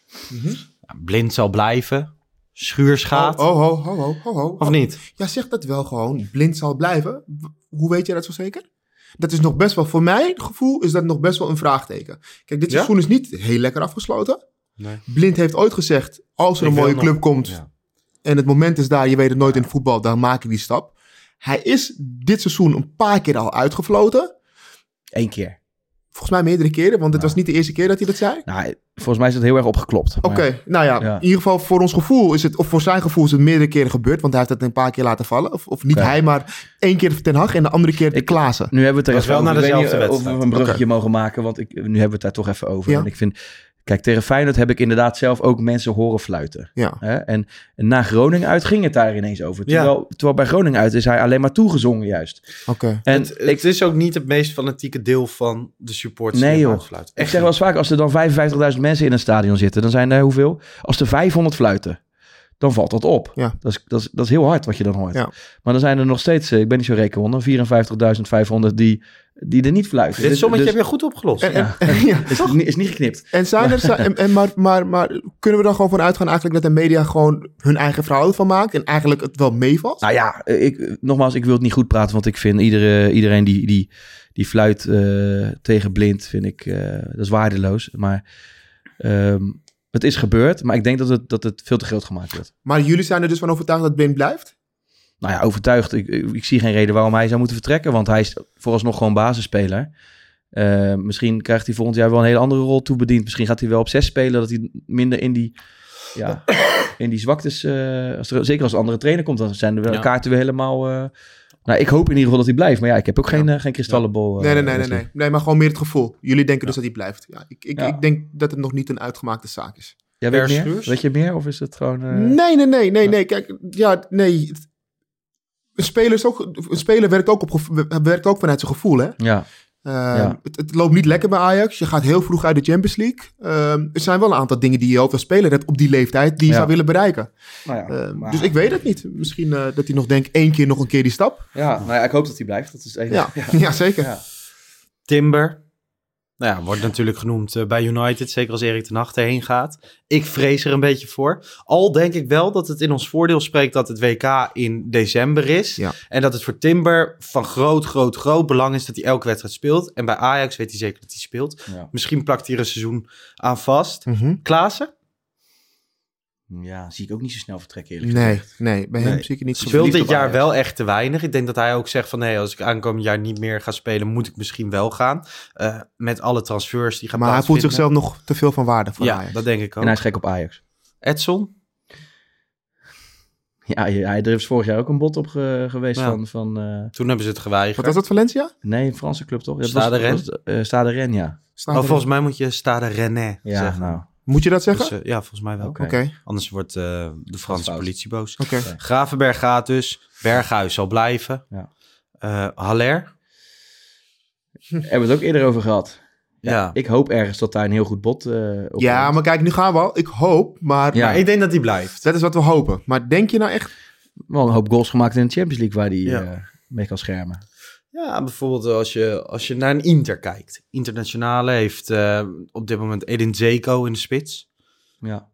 Blind zal blijven. Schuurs gaat. Oh, ho, ho, ho, ho, ho. Of niet? Ja, zeg dat wel gewoon. Blind zal blijven. Hoe weet je dat zo zeker? Dat is nog best wel, voor mij het gevoel, is dat nog best wel een vraagteken. Kijk, dit Ja? seizoen is niet heel lekker afgesloten. Nee. Blind heeft ooit gezegd, als er Ik een mooie nog- club komt Ja. en het moment is daar, je weet het nooit in het voetbal, dan maak je die stap. Hij is dit seizoen een paar keer al uitgefloten. Eén keer. Volgens mij meerdere keren, want het was niet de eerste keer dat hij dat zei. Nou, volgens mij is het heel erg opgeklopt. Oké, nou ja, Ja. in ieder geval voor ons gevoel is het, of voor zijn gevoel is het meerdere keren gebeurd, want hij heeft het een paar keer laten vallen. Of, of niet hij, maar één keer Ten Hag en de andere keer de Klaassen. Nu hebben we het er wel over. na Ik weet dezelfde eh, of wedstrijd. we een bruggetje mogen maken, want ik, nu hebben we het daar toch even over. Ja. En ik vind, kijk, tegen Feyenoord heb ik inderdaad zelf ook mensen horen fluiten. Ja. Hè? En, en na Groningen uit ging het daar ineens over. Ja. Terwijl, terwijl bij Groningen uit is hij alleen maar toegezongen juist. Oké. En het, het is ook niet het meest fanatieke deel van de supporters. Nee die joh. Ik zeg wel eens vaak, als er dan 55.000 mensen in een stadion zitten, dan zijn er hoeveel? Als er 500 fluiten, dan valt dat op. Ja. Dat, is, dat, is, dat is heel hard wat je dan hoort. Ja. Maar dan zijn er nog steeds, eh, ik ben niet zo rekenwonder, 54.500 die, die er niet fluiten. Dit Dus- sommetje dus- heb je goed opgelost. En, Ja. en, ja, is, niet- is niet geknipt. En zijn er, zijn- en, en maar, maar, maar kunnen we dan gewoon vanuit gaan eigenlijk dat de media gewoon hun eigen verhaal van maakt en eigenlijk het wel meevalt? Nou ja, ik, nogmaals, ik wil het niet goed praten, want ik vind iedere, iedereen die, die, die fluit eh, tegen blind, vind ik, eh, dat is waardeloos. Maar ehm, het is gebeurd, maar ik denk dat het, dat het veel te groot gemaakt wordt. Maar jullie zijn er dus van overtuigd dat Blind blijft? Nou ja, overtuigd. Ik, ik, ik zie geen reden waarom hij zou moeten vertrekken, want hij is vooralsnog gewoon basisspeler. Eh, misschien krijgt hij volgend jaar wel een hele andere rol toebediend. Misschien gaat hij wel op zes spelen, dat hij minder in die, ja, in die zwaktes... eh, als er, zeker als een andere trainer komt, dan zijn de Ja. kaarten weer helemaal... eh, nou, ik hoop in ieder geval dat hij blijft. Maar ja, ik heb ook geen, eh, geen kristallenbol. eh, nee, nee, nee, nee, nee. Nee, maar gewoon meer het gevoel. Jullie denken dus dat hij blijft. Ja, ik, ik, Ja. ik denk dat het nog niet een uitgemaakte zaak is. Jij weet meer? Weet je meer? Of is het gewoon... eh, Nee, nee, nee, nee, nee. Kijk, ja, nee. Een speler, is ook, een speler werkt, ook op, werkt ook vanuit zijn gevoel, hè? Ja, Uh, Ja. het, het loopt niet lekker bij Ajax. Je gaat heel vroeg uit de Champions League. Um, er zijn wel een aantal dingen die je ook als speler hebt op die leeftijd die je Ja. zou willen bereiken. nou ja, Uh, maar- Dus ik weet het niet. Misschien uh, dat hij nog denkt één keer nog een keer die stap. ja, nou ja, ik hoop dat hij blijft. Dat is het enige. Ja, ja. zeker. Ja. Timber. Nou ja, wordt natuurlijk genoemd eh, bij United, zeker als Erik ten Hag erheen gaat. Ik vrees er een beetje voor. Al denk ik wel dat het in ons voordeel spreekt dat het WK in december is. Ja. En dat het voor Timber van groot, groot, groot belang is dat hij elke wedstrijd speelt. En bij Ajax weet hij zeker dat hij speelt. Ja. Misschien plakt hij er een seizoen aan vast. Mhm. Klaassen? Ja, zie ik ook niet zo snel vertrekken eerlijk Nee, gezegd. nee, bij hem Nee. zie ik het niet zo. Speelt dit jaar wel echt te weinig. Ik denk dat hij ook zegt van... nee, als ik aankomend jaar niet meer ga spelen... moet ik misschien wel gaan. Eh, met alle transfers die gaan Maar hij voelt zichzelf nog te veel van waarde voor Ja, Ajax. dat denk ik ook. En hij is gek op Ajax. Edson? Ja, hij, er is vorig jaar ook een bod op ge- geweest Ja. van... van eh, Toen hebben ze het geweigerd. Wat was dat, Valencia? nee, een Franse club toch? Ja, Stade Rennes? eh, Stade Rennes, ja. Oh, volgens mij moet je Stade Rennais Ja, zeggen. nou. Moet je dat zeggen? Dus, eh, ja, volgens mij wel. Oké. Anders wordt eh, de Franse politie boos. oké. Gravenberg gaat dus. Berghuis zal blijven. Ja. Eh, Haller? Hebben we het ook eerder over gehad. Ja. Ik hoop ergens dat daar een heel goed bod uh, op Ja, komt. maar kijk, nu gaan we al. Ik hoop, maar Ja. Maar ik denk dat hij blijft. dat is wat we hopen. Maar denk je nou echt... Wel een hoop goals gemaakt in de Champions League waar hij Ja. eh, mee kan schermen. Ja, bijvoorbeeld als je, als je naar een Inter kijkt. Internationale heeft eh, op dit moment Edin Zeko in de spits. Ja.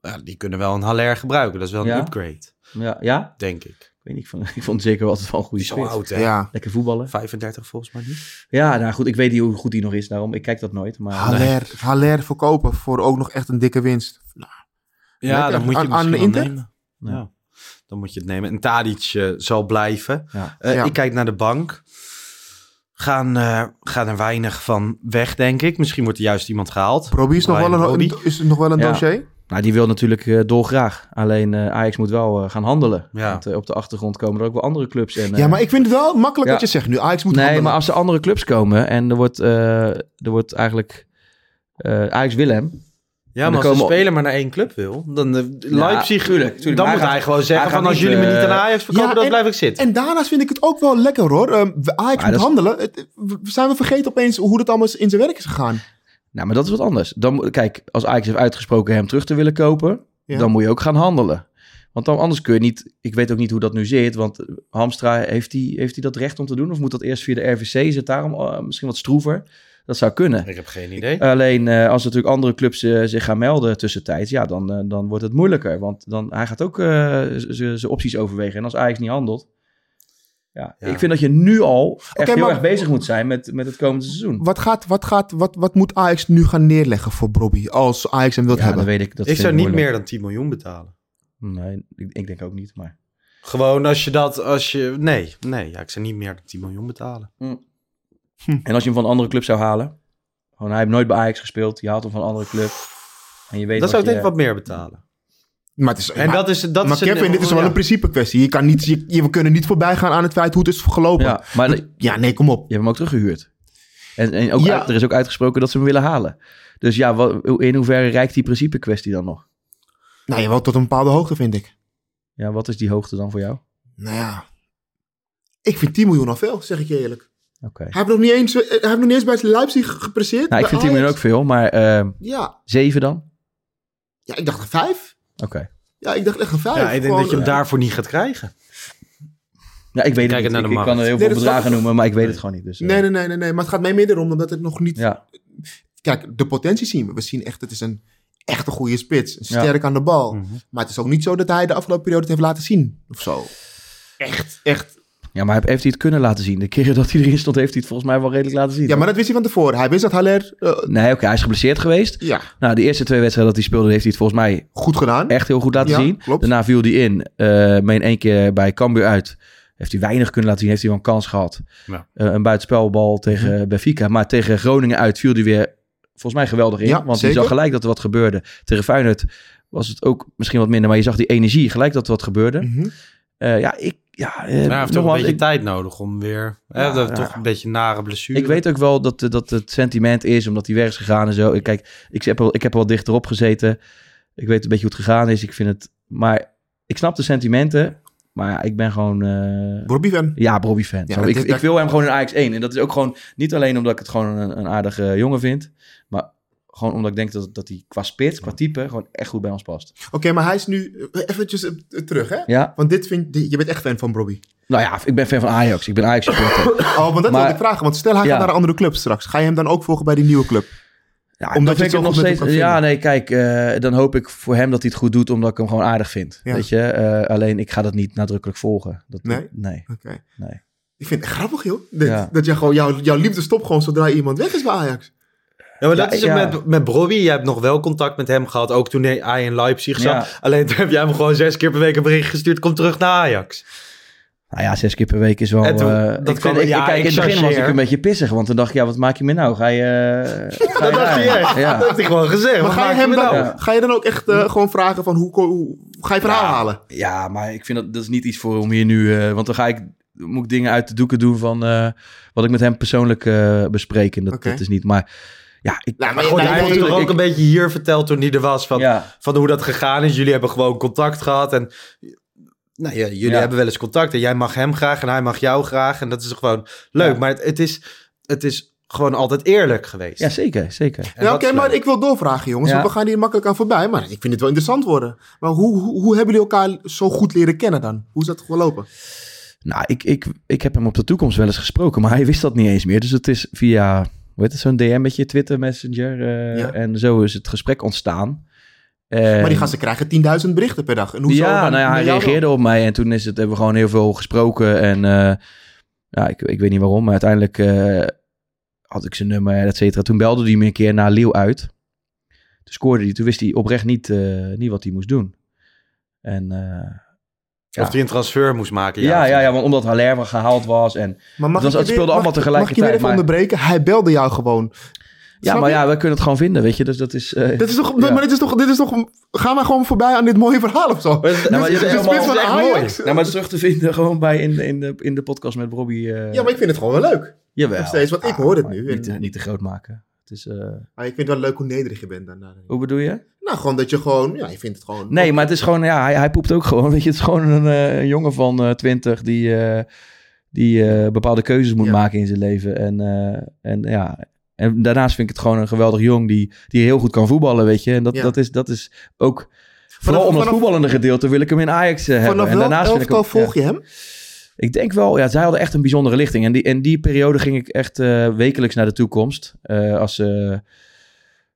Ja, die kunnen wel een Haller gebruiken. Dat is wel een Ja? upgrade, Ja, ja? denk ik. Ik weet niet, ik vond, ik vond zeker wel altijd wel een goede Die zo spits. oud, hè? Ja, Lekker voetballen. 35 volgens mij niet. Ja, nou goed, ik weet niet hoe goed hij nog is, daarom ik kijk dat nooit. Maar Haller, Haller verkopen voor ook nog echt een dikke winst. Ja, Lekker. dan moet je Aan- aan misschien wel Inter? nemen. Ja. Dan moet je het nemen. En Tadic zal blijven. Ja. Eh, Ja. Ik kijk naar de bank. Gaan, eh, gaan er weinig van weg, denk ik. Misschien wordt er juist iemand gehaald. Robbie is nog wel een, is nog wel een Ja. dossier. Nou, die wil natuurlijk eh, dolgraag. Alleen eh, Ajax moet wel eh, gaan handelen. Ja. Want op de achtergrond komen er ook wel andere clubs. En, Ja, maar ik vind het wel makkelijk Ja. wat je zegt nu. Ajax moet Nee, handelen. maar als er andere clubs komen en er wordt, eh, er wordt eigenlijk eh, Ajax wil hem. Ja, maar als komen- speler maar naar één club wil, dan uh, Leipzig, tuurlijk, tuurlijk. dan Maar moet hij gewoon zeggen van als jullie me niet eh, aan Ajax verkopen, ja, dan en- blijf ik zitten. En daarnaast vind ik het ook wel lekker hoor. Um, we- Ajax Maar moet handelen. Het- we- zijn we vergeten opeens hoe dat allemaal in zijn werk is gegaan? Nou, maar dat is wat anders. Dan, kijk, als Ajax heeft uitgesproken hem terug te willen kopen, Ja. dan moet je ook gaan handelen. Want dan, anders kun je niet... Ik weet ook niet hoe dat nu zit, want Hamstra, heeft hij heeft hij dat recht om te doen? Of moet dat eerst via de RVC? Is het daarom eh, misschien wat stroever? Dat zou kunnen. Ik heb geen idee. Alleen eh, als natuurlijk andere clubs eh, zich gaan melden tussentijds, ja, dan, eh, dan wordt het moeilijker. Want dan, hij gaat ook eh, zijn opties overwegen. En als Ajax niet handelt, ja, Ja. ik vind dat je nu al echt Oké, heel maar- erg bezig moet zijn met, met het komende seizoen. Wat, gaat, wat, gaat, wat, wat moet Ajax nu gaan neerleggen voor Bobby als Ajax hem wilt Ja, hebben? dat weet ik. Dat ik zou niet meer dan 10 miljoen betalen. Nee, ik, ik denk ook niet, maar... Gewoon als je dat, als je, nee, nee, ja, ik zou niet meer dan 10 miljoen betalen. En als je hem van een andere club zou halen? Gewoon, hij heeft nooit bij Ajax gespeeld. Je haalt hem van een andere club. En je weet Dat zou ik je- denk ik wat meer betalen. Maar, het is, En maar- dat is, dat maar is een- Kevin, dit is wel ja. een principe kwestie. Je kan niet, je, je- we kunnen niet voorbij gaan aan het feit hoe het is gelopen. Ja, maar je Ja, nee, kom op. hebt hem ook teruggehuurd. En, en ook Ja. uit- er is ook uitgesproken dat ze hem willen halen. Dus ja, wat, in hoeverre reikt die principe kwestie dan nog? Nou ja, wel tot een bepaalde hoogte, vind ik. Ja, wat is die hoogte dan voor jou? Nou ja, ik vind 10 miljoen al veel, zeg ik je eerlijk. Oké. Hij heeft nog niet eens, eh, hij heeft nog niet eens bij Leipzig gepresseerd. Nou, ik vind 10 miljoen ook veel, maar eh Ja. 7 dan? ja, ik dacht een 5. Oké. Ja, ik dacht echt een 5. Ja, ik denk dat je hem daarvoor niet gaat krijgen. Ja, ik weet het niet. naar Ik, kan er heel Nee, veel bedragen noemen, maar ik weet het gewoon niet. Dus, eh, Nee, nee, nee, nee, nee. Maar het gaat mij meer erom omdat het nog niet... Ja. Kijk, de potentie zien we. We zien echt, het is een echt een goede spits. Ja. sterk aan de bal. Mhm. Maar het is ook niet zo dat hij de afgelopen periode het heeft laten zien. Of zo. Echt, echt. Ja, maar heeft hij het kunnen laten zien? De keren dat hij erin stond, heeft hij het volgens mij wel redelijk laten zien. Ja, maar dat wist hij van tevoren. Hij wist dat Haller... eh, Nee, oké, hij is geblesseerd geweest. ja, Nou, de eerste twee wedstrijden dat hij speelde, heeft hij het volgens mij goed gedaan. echt heel goed laten Ja, zien. klopt. Daarna viel hij in, eh meen één keer bij Cambuur uit. Heeft hij weinig kunnen laten zien, heeft hij wel een kans gehad. Ja. Eh, een buitenspelbal tegen Mhm. Benfica. Maar tegen Groningen uit viel hij weer volgens mij geweldig in. Ja, want hij zag gelijk dat er wat gebeurde. Tegen Feyenoord was het ook misschien wat minder, maar je zag die energie, gelijk dat er wat gebeurde. Mhm. Eh, ja, ik... Ja, eh, hij heeft ook een beetje ik- tijd nodig om weer... hè, Ja, dat ja. Toch een beetje nare blessure. Ik weet ook wel dat, dat het sentiment is, omdat hij weg is gegaan en zo. Ik, kijk, ik heb, er, ik heb er wel dichterop gezeten. Ik weet een beetje hoe het gegaan is. Ik vind het... Maar ik snap de sentimenten. Maar ja, ik ben gewoon... eh, Robbie fan. ja, Bobby fan. Ja, dat ik, ik wil hem gewoon in Ajax 1. En dat is ook gewoon niet alleen omdat ik het gewoon een, een aardige jongen vind. Maar gewoon omdat ik denk dat, dat hij qua spits, qua type, gewoon echt goed bij ons past. Oké, maar hij is nu... eh, Eventjes eh, terug, hè? Ja? Want dit vind... Je bent echt fan van Robbie. Nou ja, ik ben fan van Ajax. Ik ben Ajax supporter. Oh, want dat Maar- wil ik vragen. Want stel hij Ja. gaat naar een andere club straks. Ga je hem dan ook volgen bij die nieuwe club? Ja, Omdat je ik het nog steeds. Ja, nee, kijk, eh, dan hoop ik voor hem dat hij het goed doet, omdat ik hem gewoon aardig vind. Ja. Weet je, alleen ik ga dat niet nadrukkelijk volgen. Dat, Nee? nee. Oké. Nee. Ik vind het grappig, joh. Ja. dat jij gewoon... Jouw, jouw liefde stopt gewoon zodra iemand weg is bij Ajax. Ja, maar dat Ja, is ja. met, met Brobby. Jij hebt nog wel contact met hem gehad, ook toen hij in Leipzig zat. Ja. Alleen toen heb jij hem gewoon zes keer per week een bericht gestuurd. Kom terug naar Ajax. Nou ja, zes keer per week is wel. Toen- eh, dat ik kan- vind, ik, ja, kijk, ik in het begin was ik een beetje pissig, want toen dacht ik, ja, wat maak je me nou? Ga je. eh, ga Dat je dacht hij echt. Ja. Dat heeft hij gewoon gezegd. Maar ga je, hem nou? Ja. ga je dan ook echt eh, gewoon vragen van hoe, hoe ga je verhaal halen? Ja, maar ik vind dat dat is niet iets voor om hier nu. eh, want dan ga ik. Moet ik dingen uit de doeken doen van. eh, wat ik met hem persoonlijk eh bespreek. En dat, dat is niet. Maar ja, ik. Nou, Maar goed, hij heeft natuurlijk- toch ook ik- een beetje hier verteld toen hij er was. Van, Ja. van hoe dat gegaan is. Jullie hebben gewoon contact gehad. En nou ja, jullie Ja. hebben wel eens contact. En jij mag hem graag en hij mag jou graag. En dat is gewoon leuk. Ja. Maar het, het, is, het is gewoon altijd eerlijk geweest. Ja, zeker, zeker. Ja, oké, maar ik wil doorvragen, jongens. Ja. Want we gaan hier makkelijk aan voorbij. Maar ik vind het wel interessant worden. Maar hoe, hoe, hoe hebben jullie elkaar zo goed leren kennen dan? Hoe is dat gelopen? Nou, ik, ik, ik heb hem op de toekomst wel eens gesproken, maar hij wist dat niet eens meer. Dus het is via, heet het, zo'n DM met je Twitter Messenger. eh, Ja. En zo is het gesprek ontstaan. Maar die En- gasten krijgen 10.000 berichten per dag. En hoezo ja, nou ja, hij reageerde op mij en toen is het, hebben we gewoon heel veel gesproken. En eh, ja, ik, ik weet niet waarom, maar uiteindelijk eh, had ik zijn nummer, et cetera. Toen belde hij me een keer naar Leeuw uit. Toen scoorde hij, toen wist hij oprecht niet, niet wat hij moest doen. En ja. Of hij een transfer moest maken. Ja, ja, niet. ja, want omdat Haller gehaald was en... Maar mag Het weer- speelde allemaal mag- Mag tegelijkertijd, ik je weer even maar- onderbreken? Hij belde jou gewoon. Ja, Snap maar je? ja, we kunnen het gewoon vinden, weet je. Dus dat is... eh, Dit is toch, ja. Maar dit is toch, dit is toch... Gaan we gewoon voorbij aan dit mooie verhaal of zo? Nou, maar spits allemaal- van dat is echt Ajax? mooi. Nou, maar het is terug te vinden gewoon bij in, de- in, de, in de podcast met Robbie. eh Ja, maar ik vind het gewoon wel leuk. Jawel. Nog steeds, want ik hoor het nu. Niet, te- En- niet te groot maken. Het is, eh, Maar ik vind het wel leuk hoe nederig je bent daarna. hoe bedoel je? Nou, gewoon dat je gewoon... Ja, je vindt het gewoon... Nee, maar het is gewoon, ja, hij, hij poept ook gewoon. Weet je, het is gewoon een eh, jongen van eh 20 die, die bepaalde keuzes moet Ja. maken in zijn leven. En, en ja, en daarnaast vind ik het gewoon een geweldig jong die, die heel goed kan voetballen, weet je. En dat, Ja. dat, is, dat is ook, vooral om dat vanaf- voetballende gedeelte wil ik hem in Ajax hebben. Vanaf En daarnaast vind ik hem, volg je hem? Ik denk wel, ja, zij hadden echt een bijzondere lichting. En die, in die periode ging ik echt eh, wekelijks naar de toekomst. Eh, als, eh,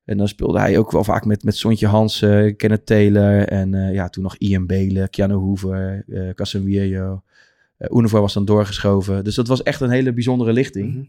en dan speelde hij ook wel vaak met, met Sontje Hansen, Kenneth Taylor en ja, toen nog Ian Belen, Keanu Hoover, eh Casemiro. Uh, Unifor was dan doorgeschoven. Dus dat was echt een hele bijzondere lichting. Mhm.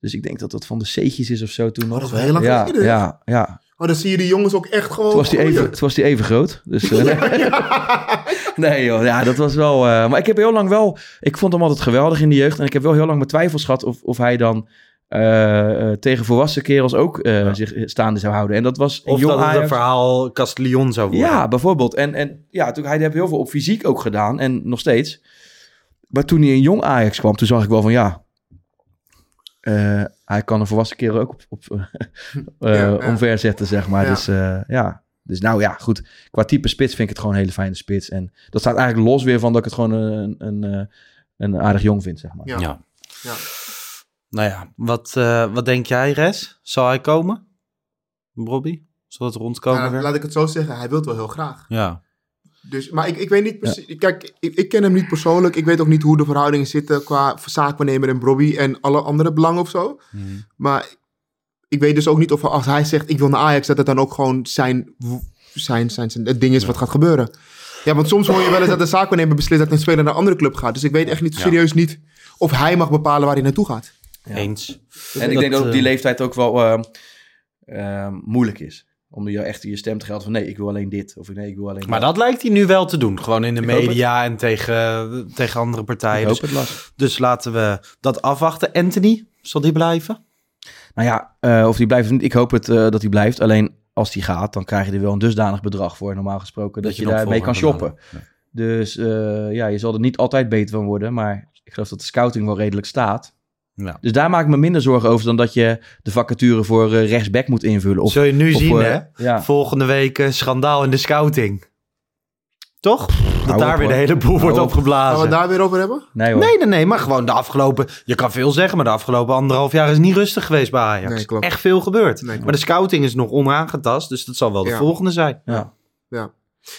Dus ik denk dat dat van de C'tjes is of zo toen nog. dat is wel heel lang ja, geleden, ja, ja. Oh, dan zie je die jongens ook echt gewoon... Het was die even, het was die even groot. Dus, eh, nee joh, ja, dat was wel... eh, maar ik heb heel lang wel... Ik vond hem altijd geweldig in de jeugd. En ik heb wel heel lang mijn twijfels gehad of, of hij dan eh, eh, tegen volwassen kerels ook eh, zich staande zou houden. En dat was Of jong dat het een verhaal Castellion zou worden. Ja, bijvoorbeeld. En, en ja, toen, hij heeft heel veel op fysiek ook gedaan. En nog steeds. Maar toen hij in jong Ajax kwam, toen zag ik wel van ja. eh, hij kan een volwassen kerel ook op, op, eh, Ja, ja. omver zetten, zeg maar. Ja. Dus eh, ja. Dus nou ja, goed. Qua type spits vind ik het gewoon een hele fijne spits. En dat staat eigenlijk los weer van dat ik het gewoon een, een, een, een aardig jong vind, zeg maar. Ja. Ja. Ja. Nou ja, wat, eh, wat denk jij, Res? Zal hij komen? Bobby? Zal het rondkomen Ja, weer? laat ik het zo zeggen, hij wil het wel heel graag. Ja. Dus, maar ik, ik weet niet precies. Kijk, ik, ik ken hem niet persoonlijk. Ik weet ook niet hoe de verhoudingen zitten qua zaakwaarnemer en Bobby en alle andere belangen of zo. Maar ik weet dus ook niet of als hij zegt ik wil naar Ajax, dat het dan ook gewoon zijn, zijn, zijn, zijn het ding is wat gaat gebeuren. Ja, want soms hoor je wel eens dat de zaakwaarnemer beslist dat een speler naar een andere club gaat. Dus ik weet echt niet Ja. serieus niet of hij mag bepalen waar hij naartoe gaat. Eens. En ik denk dat op die eh, leeftijd ook wel ehm, ehm, moeilijk is. Om je echt je stem te gelden van nee, ik wil alleen dit. Of nee, ik wil alleen Maar dat lijkt hij nu wel te doen. Gewoon in de Ik media en tegen, tegen andere partijen. Ik hoop dus, het, dus laten we dat afwachten. Anthony, zal die blijven? Nou ja, eh, of die blijft niet, ik hoop het eh, dat hij blijft. Alleen als die gaat, dan krijg je er wel een dusdanig bedrag voor, normaal gesproken, dat, je je, daarmee kan shoppen. Dus eh, ja, je zal er niet altijd beter van worden, maar ik geloof dat de scouting wel redelijk staat. Ja. Dus daar maak ik me minder zorgen over dan dat je de vacature voor eh, rechtsback moet invullen. Of, Zul je nu of, zien, eh, hè? Ja. Volgende week eh, schandaal in de scouting. Toch? dat daar op, weer de hele boel wordt op. opgeblazen. Gaan we het daar weer over hebben? Nee hoor. Nee, nee, nee, maar gewoon de afgelopen... Je kan veel zeggen, maar de afgelopen anderhalf jaar is niet rustig geweest bij Ajax. Nee, klopt. Echt veel gebeurd. Nee, klopt. maar de scouting is nog onaangetast, dus dat zal wel de Ja. volgende zijn. Ja. Ja.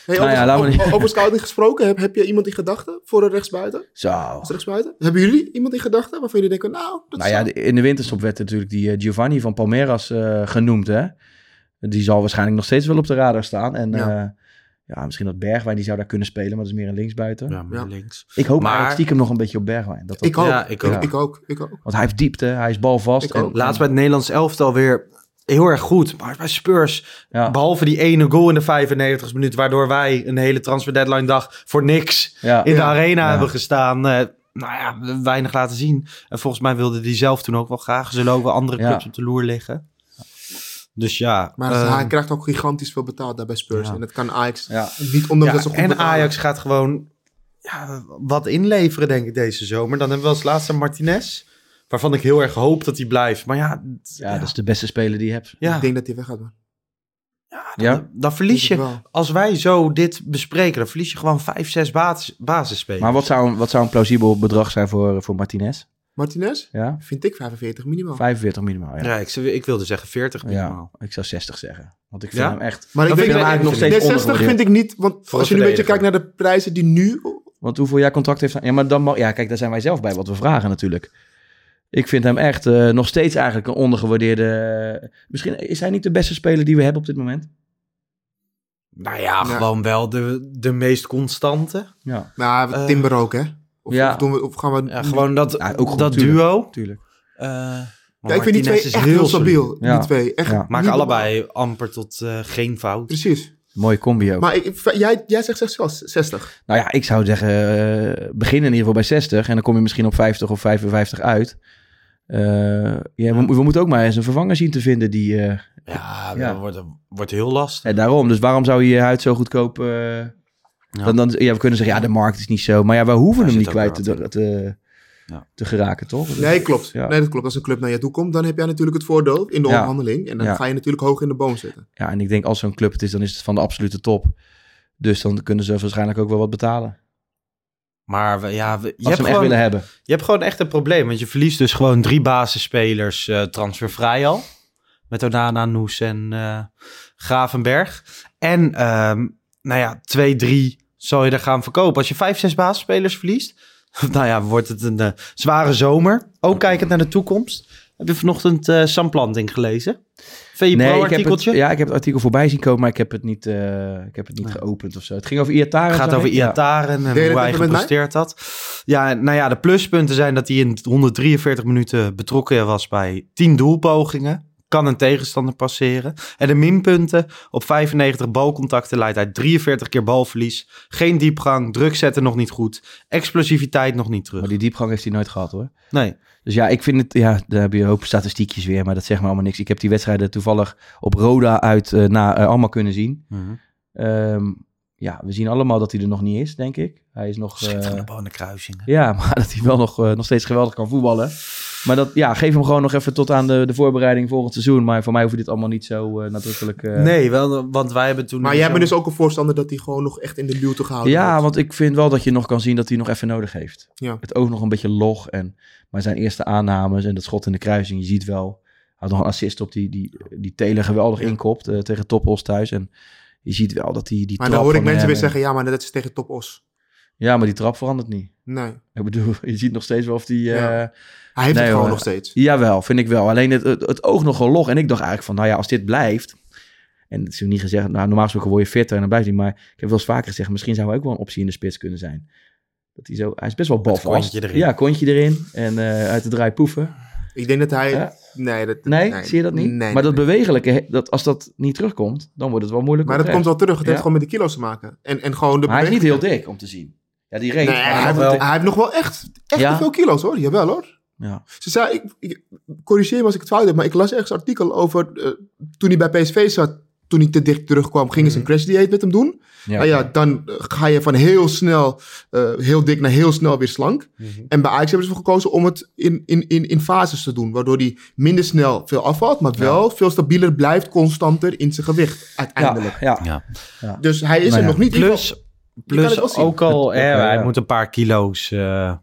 Hey, Nou over, ja, over, scouting gesproken, heb, heb je iemand in gedachten voor een rechtsbuiten? Zo. Rechtsbuiten? Hebben jullie iemand in gedachten waarvan jullie denken, nou, dat Nou ja, de- in de winterstop werd natuurlijk die eh, Giovanni van Palmeiras eh, genoemd, hè. Die zal waarschijnlijk nog steeds wel op de radar staan. En Ja. ja, ja misschien dat Bergwijn, die zou daar kunnen spelen, maar dat is meer een linksbuiten. Ja, maar Ja. links. Ik hoop Maar- eigenlijk stiekem nog een beetje op Bergwijn. Dat dat- ik ook. Ja, ik ook. Ik, ik ook. Ik ook. Want hij heeft diepte, hij is balvast. En. Laatst bij het Nederlands elftal weer heel erg goed. Maar bij Spurs, Ja. behalve die ene goal in de 95 minuut... waardoor wij een hele transfer deadline dag voor niks Ja. in de Ja. arena Ja. hebben gestaan... eh, nou ja, weinig laten zien. En volgens mij wilde die zelf toen ook wel graag. Zullen ook wel andere Ja. clubs op de loer liggen. Dus ja. Maar eh, hij krijgt ook gigantisch veel betaald daar bij Spurs. Ja. En dat kan Ajax Ja. niet, ondanks ja, dat ze goed en betalen. Ajax gaat gewoon ja, wat inleveren, denk ik, deze zomer. Dan hebben we als laatste Martinez. Waarvan ik heel erg hoop dat hij blijft. Maar ja, ja, dat is de beste speler die je hebt. ja, Ik denk dat hij weggaat, man. Ja? dan, dan verlies je. Als wij zo dit bespreken, dan verlies je gewoon vijf, zes basis, basisspelers. Maar wat zou, een- wat zou een plausibel bedrag zijn voor, voor Martinez? Martinez? Ja? Vind ik 45 minimaal. 45 minimaal, ja. Ja, ik, zou- ik wilde zeggen 40 Ja, minimaal. ik zou 60 zeggen. Want ik vind Ja? hem echt... Maar ik vind ik eigenlijk nog steeds Nee, 60 ondergewaardeerd. vind ik niet. Want Voor als je nu een beetje kijkt naar de prijzen die nu... Want hoeveel jaar contract heeft hij? Ja, maar dan. Ja, kijk, daar zijn wij zelf bij wat we vragen natuurlijk. Ik vind hem echt eh, nog steeds eigenlijk een ondergewaardeerde... Misschien is hij niet de beste speler die we hebben op dit moment? Nou ja, gewoon wel de, de meest constante. Ja, Nou, Eh, Timber ook, hè? Of, ja. of, doen we, of gaan we... Ja, gewoon dat, Ja, ook goed, dat tuurlijk. duo. tuurlijk. Eh, Ja, ik vind die twee echt heel stabiel. Ja. Die twee. Echt Ja. Maken normaal. allebei amper tot eh, geen fout. Precies. Mooie combi ook. Maar ik, jij, jij zegt zelfs 60. Nou ja, ik zou zeggen, eh begin in ieder geval bij 60 en dan kom je misschien op 50 of 55 uit. Eh, ja, we, we moeten ook maar eens een vervanger zien te vinden die... eh, Ja, Ja. dat wordt, wordt heel lastig. en daarom, dus waarom zou je je huid zo goedkoop... eh, dan, dan, ja, we kunnen zeggen, ja, de markt is niet zo. Maar ja, we hoeven hem niet kwijt te, te, Ja. te geraken, toch? Nee, klopt. Ja. Nee, dat klopt. Als een club naar je toe komt, dan heb jij natuurlijk het voordeel in de Ja. onderhandeling. En dan Ja. ga je natuurlijk hoog in de boom zitten. Ja, en ik denk als zo'n club het is, dan is het van de absolute top. Dus dan kunnen ze waarschijnlijk ook wel wat betalen. Maar we- ja, we- je, hebt hem echt gewoon, willen hebben. je hebt gewoon echt een probleem. Want je verliest dus gewoon drie basisspelers eh, transfervrij al. Met Onana, Noes en eh, Gravenberg. En ehm, nou ja, twee, drie zal je er gaan verkopen. Als je vijf, zes basisspelers verliest... nou ja, wordt het een eh, zware zomer. Ook kijkend naar de toekomst. Heb je vanochtend Sam Planting gelezen? VE Pro ik heb het, artikeltje? ja, ik heb het artikel voorbij zien komen, maar ik heb het niet, eh, ik heb het niet geopend of zo. Het ging over Iataren. Het gaat over. Iataren en hoe hij even met mij? gepresteerd had. Ja, nou ja, de pluspunten zijn dat hij in 143 minuten betrokken was bij 10 doelpogingen. Kan een tegenstander passeren. En de minpunten op 95 balcontacten leidt hij 43 keer balverlies. Geen diepgang, druk zetten nog niet goed. Explosiviteit nog niet terug. Maar die diepgang heeft hij nooit gehad hoor. Nee. Dus ja, ik vind het, ja, daar heb je een hoop statistiekjes weer, maar dat zegt me allemaal niks. Ik heb die wedstrijden toevallig op Roda uit eh, na, eh, allemaal kunnen zien. Mhm. Ehm, ja, we zien allemaal dat hij er nog niet is, denk ik. Hij is nog... eh, Schitterende bal in de kruising. ja, maar dat hij wel nog, eh, nog steeds geweldig kan voetballen. Maar dat, ja, geef hem gewoon nog even tot aan de, de voorbereiding volgend seizoen. Maar voor mij hoeft dit allemaal niet zo eh, nadrukkelijk... eh, Nee, wel, want wij hebben toen... Maar jij bent dus ook een voorstander dat hij gewoon nog echt in de luwte gehouden Ja, wordt. want ik vind wel dat je nog kan zien dat hij nog even nodig heeft. Ja. Het oog nog een beetje log. En, maar zijn eerste aannames en dat schot in de kruising, je ziet wel... Hij had nog een assist op die, die, die Taylor geweldig inkopt eh, tegen Toppos thuis. En je ziet wel dat die, die Maar dan hoor ik mensen weer en- zeggen, ja, maar dat is tegen Top Os. Ja, maar die trap verandert niet. Nee. Ik bedoel, je ziet nog steeds wel of die... Ja. eh, Hij heeft het gewoon hoor. nog steeds. Jawel, vind ik wel. Alleen het, het, het oog nogal log. En ik dacht eigenlijk van, nou ja, als dit blijft... En het is niet gezegd, nou, normaal gesproken word je fitter en dan blijft hij. Maar ik heb wel eens vaker gezegd, misschien zou hij ook wel een optie in de spits kunnen zijn. Dat hij zo, hij is best wel balvast. kontje erin. Ja, kontje erin. En eh, uit de draai poeven. Ik denk dat hij... Ja. Nee, dat, Nee, zie je dat niet? Nee, maar dat nee. bewegelijke, dat, als dat niet terugkomt, dan wordt het wel moeilijk. Maar dat komt wel terug. Het Ja. heeft gewoon met de kilo's te maken. En, en gewoon de Maar hij is niet heel dik om te zien. Ja, die reed. Nee, hij, heeft, wel- hij heeft nog wel echt, echt Ja? veel kilo's hoor. Jawel hoor. Ja. Ze zei, ik, ik corrigeer me als ik het fout heb, maar ik las ergens een artikel over eh, toen hij bij PSV zat, toen hij te dicht terugkwam, gingen ze een crash dieet met hem doen. Mhm. Ja, nou ja, dan eh, ga je van heel snel, eh, heel dik naar heel snel weer slank. Mhm. En bij Ajax hebben ze ervoor gekozen om het in, in, in, in fases te doen, waardoor hij minder snel veel afvalt, maar wel veel stabieler blijft, constanter in zijn gewicht uiteindelijk. Ja, Ja. ja. Dus hij is Nou er ja. nog niet. Plus, Het plus ook al, Het- hè, hij ja. moet een paar kilo's eh,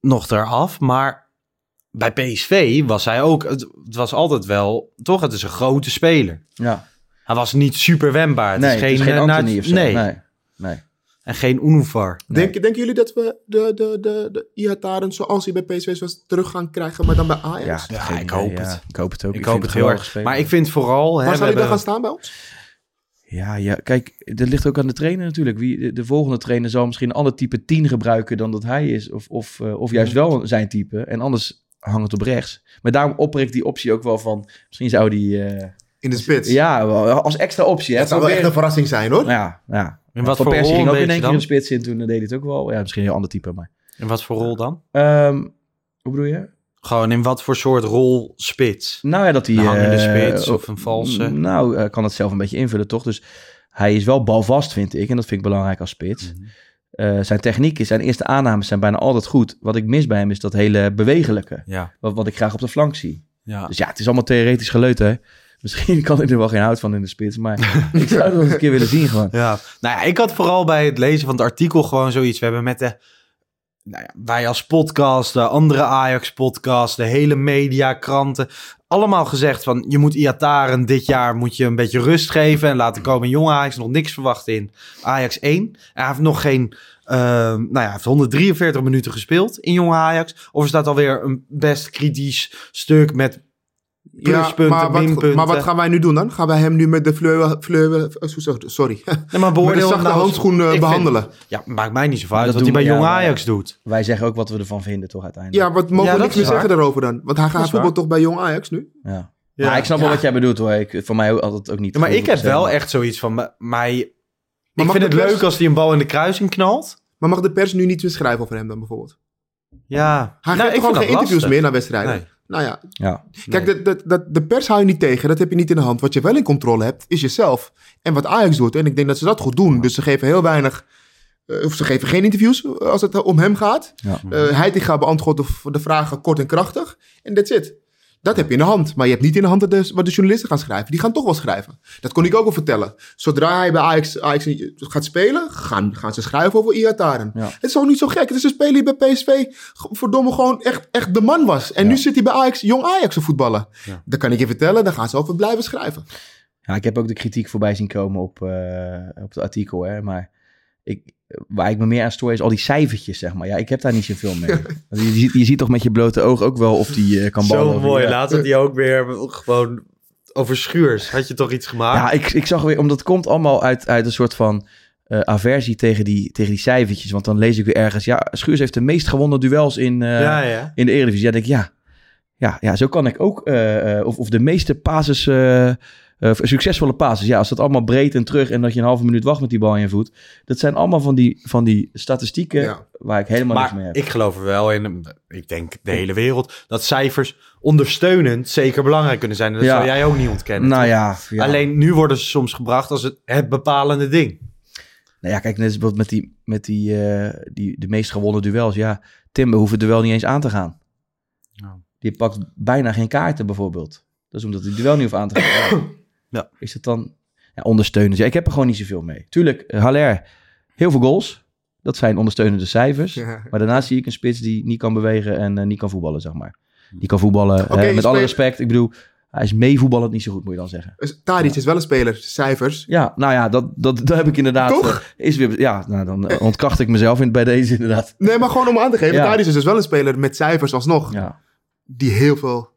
nog eraf. Maar bij PSV was hij ook, het, het was altijd wel, toch? Het is een grote speler. ja. Hij was niet super wendbaar. Het Nee, is het geen, is geen eh, Anthony Nat- of zo. Nee. Nee. nee. En geen Unuvar. Denk, denken jullie dat we de, de, de, de Ihataren zoals hij bij PSV was terug gaan krijgen, maar dan bij Ajax? Ja, ik hoop ja. het. Ik hoop het ook. Ik, hoop het heel erg. Maar ik vind vooral... hè, Waar zou hij dan gaan staan bij ons? Ja, ja, kijk, dat ligt ook aan de trainer natuurlijk. Wie, de, de volgende trainer zal misschien een ander type 10 gebruiken dan dat hij is. Of, of, eh, of juist wel zijn type. En anders hangt het op rechts. Maar daarom oppер ik die optie ook wel van... Misschien zou die... eh, In de spits. ja, wel, als extra optie. Hè, dat zou wel echt een verrassing zijn hoor. Ja, ja. In wat voor Persie rol ging ook in één keer dan? een spits in. Toen deed hij het ook wel. Ja, misschien een heel ander type, maar... In wat voor rol dan? Ehm, hoe bedoel je? Gewoon in wat voor soort rol spits? Nou ja, dat hij... Een hangende eh, spits of een valse? Nou, hij kan het zelf een beetje invullen, toch? Dus hij is wel balvast, vind ik. En dat vind ik belangrijk als spits. Mhm. Eh, zijn techniek is, zijn eerste aannames zijn bijna altijd goed. Wat ik mis bij hem is dat hele bewegelijke. Ja. Wat, wat ik graag op de flank zie. ja. Dus ja, het is allemaal theoretisch geleut, hè. Misschien kan ik er wel geen hout van in de spits. Maar ik zou het wel eens een keer willen zien gewoon. Ja, nou ja, ik had vooral bij het lezen van het artikel gewoon zoiets. We hebben met de, nou ja, wij als podcast, de andere Ajax-podcast, de hele media, kranten, allemaal gezegd van je moet Iataren dit jaar moet je een beetje rust geven en laten komen. Jong Ajax nog niks verwachten in Ajax 1. Hij heeft nog geen, eh, nou ja, heeft 143 minuten gespeeld in Jong Ajax. Of er staat alweer een best kritisch stuk met pluspunten, maar, wat, minpunten. maar wat gaan wij nu doen dan? Gaan wij hem nu met de fleur... fleur sorry. Nee, maar met beoordeel zachte nou- handschoen eh, ik vind- behandelen. Ja, maakt mij niet zoveel uit Dat wat hij bij Jong ja, Ajax doet. Wij zeggen ook wat we ervan vinden, toch uiteindelijk. Ja, wat mogen Ja, we niks meer waar. zeggen daarover dan? Want hij gaat waar. toch bij Jong Ajax nu? Ja. Ja. Maar ik snap wel Ja. wat jij bedoelt hoor. Ik, voor mij altijd ook niet. Ja, maar ik heb wel echt. echt zoiets van, maar, maar ik vind het de pers- leuk als hij een bal in de kruising knalt. Maar mag de pers nu niet meer schrijven over hem dan bijvoorbeeld? Ja, Hij Nou, geeft ik gewoon vind geen interviews lastig. meer naar wedstrijden. Nou ja, Ja. kijk, de, pers hou je niet tegen. Dat heb je niet in de hand. Wat je wel in controle hebt, is jezelf. En wat Ajax doet. En ik denk dat ze dat goed doen. Dus ze geven heel weinig... eh, of ze geven geen interviews eh, als het om hem gaat. Ja. Eh Heitinga beantwoordt de, de vragen kort en krachtig. En that's it. Dat heb je in de hand. Maar je hebt niet in de hand wat de, wat de journalisten gaan schrijven. Die gaan toch wel schrijven. Dat kon ik ook wel vertellen. Zodra hij bij Ajax, Ajax gaat spelen, gaan, gaan ze schrijven over Iataren. Ja. Het is ook niet zo gek. Het is een speler die bij PSV verdomme gewoon echt, echt de man was. En nu zit hij bij Ajax, jong Ajax te voetballen. Ja. Dat kan ik je vertellen. Daar gaan ze over blijven schrijven. Ja, ik heb ook de kritiek voorbij zien komen op, eh, op het artikel, hè. Maar ik, waar ik me meer aan stoor is al die cijfertjes, zeg maar. Ja, ik heb daar niet zoveel mee. Want je, ziet, je ziet toch met je blote oog ook wel of die eh, kan ballen. Zo mooi. Ja. Had hij ook weer gewoon over Schuurs. Had je toch iets gemaakt? Ja, ik, ik zag weer, omdat het komt allemaal uit, uit een soort van eh, aversie tegen die, tegen die cijfertjes. Want dan lees ik weer ergens, ja, Schuurs heeft de meest gewonnen duels in, eh, ja, ja. in de Eredivisie. Ja, denk ik, ja. ja, ja, zo kan ik ook, of, of de meeste passes, eh, eh, succesvolle passes, ja, als dat allemaal breed en terug en dat je een halve minuut wacht met die bal in je voet, dat zijn allemaal van die, van die statistieken Ja. waar ik helemaal niks mee Maar heb. ik geloof er wel in, ik denk de hele wereld, dat cijfers ondersteunend zeker belangrijk kunnen zijn. En dat Ja. zou jij ook niet ontkennen. nou ja, ja. Alleen nu worden ze soms gebracht als het, het bepalende ding. Nou ja, kijk, net als bijvoorbeeld met, die, met die, eh, die, de meest gewonnen duels. Ja, Timber hoeft het duel niet eens aan te gaan. Ja. Die pakt bijna geen kaarten bijvoorbeeld. Dat is omdat hij het duel niet hoeft aan te gaan. Ja. Is het dan ja, ondersteunend? Ja, ik heb er gewoon niet zoveel mee. Tuurlijk, eh, Haller, heel veel goals. Dat zijn ondersteunende cijfers. Ja. Maar daarna zie ik een spits die niet kan bewegen en eh, niet kan voetballen, zeg maar. Die kan voetballen, eh, met alle respect. Ik bedoel, hij is meevoetballend niet zo goed, moet je dan zeggen. Dus Tadic is wel een speler, cijfers. Ja, nou ja, dat, dat, dat heb ik inderdaad. Toch? is weer, ja, nou, dan ontkracht ik mezelf in, bij deze inderdaad. Nee, maar gewoon om aan te geven. Ja. Tadic is dus wel een speler met cijfers alsnog. Ja, Die heel veel...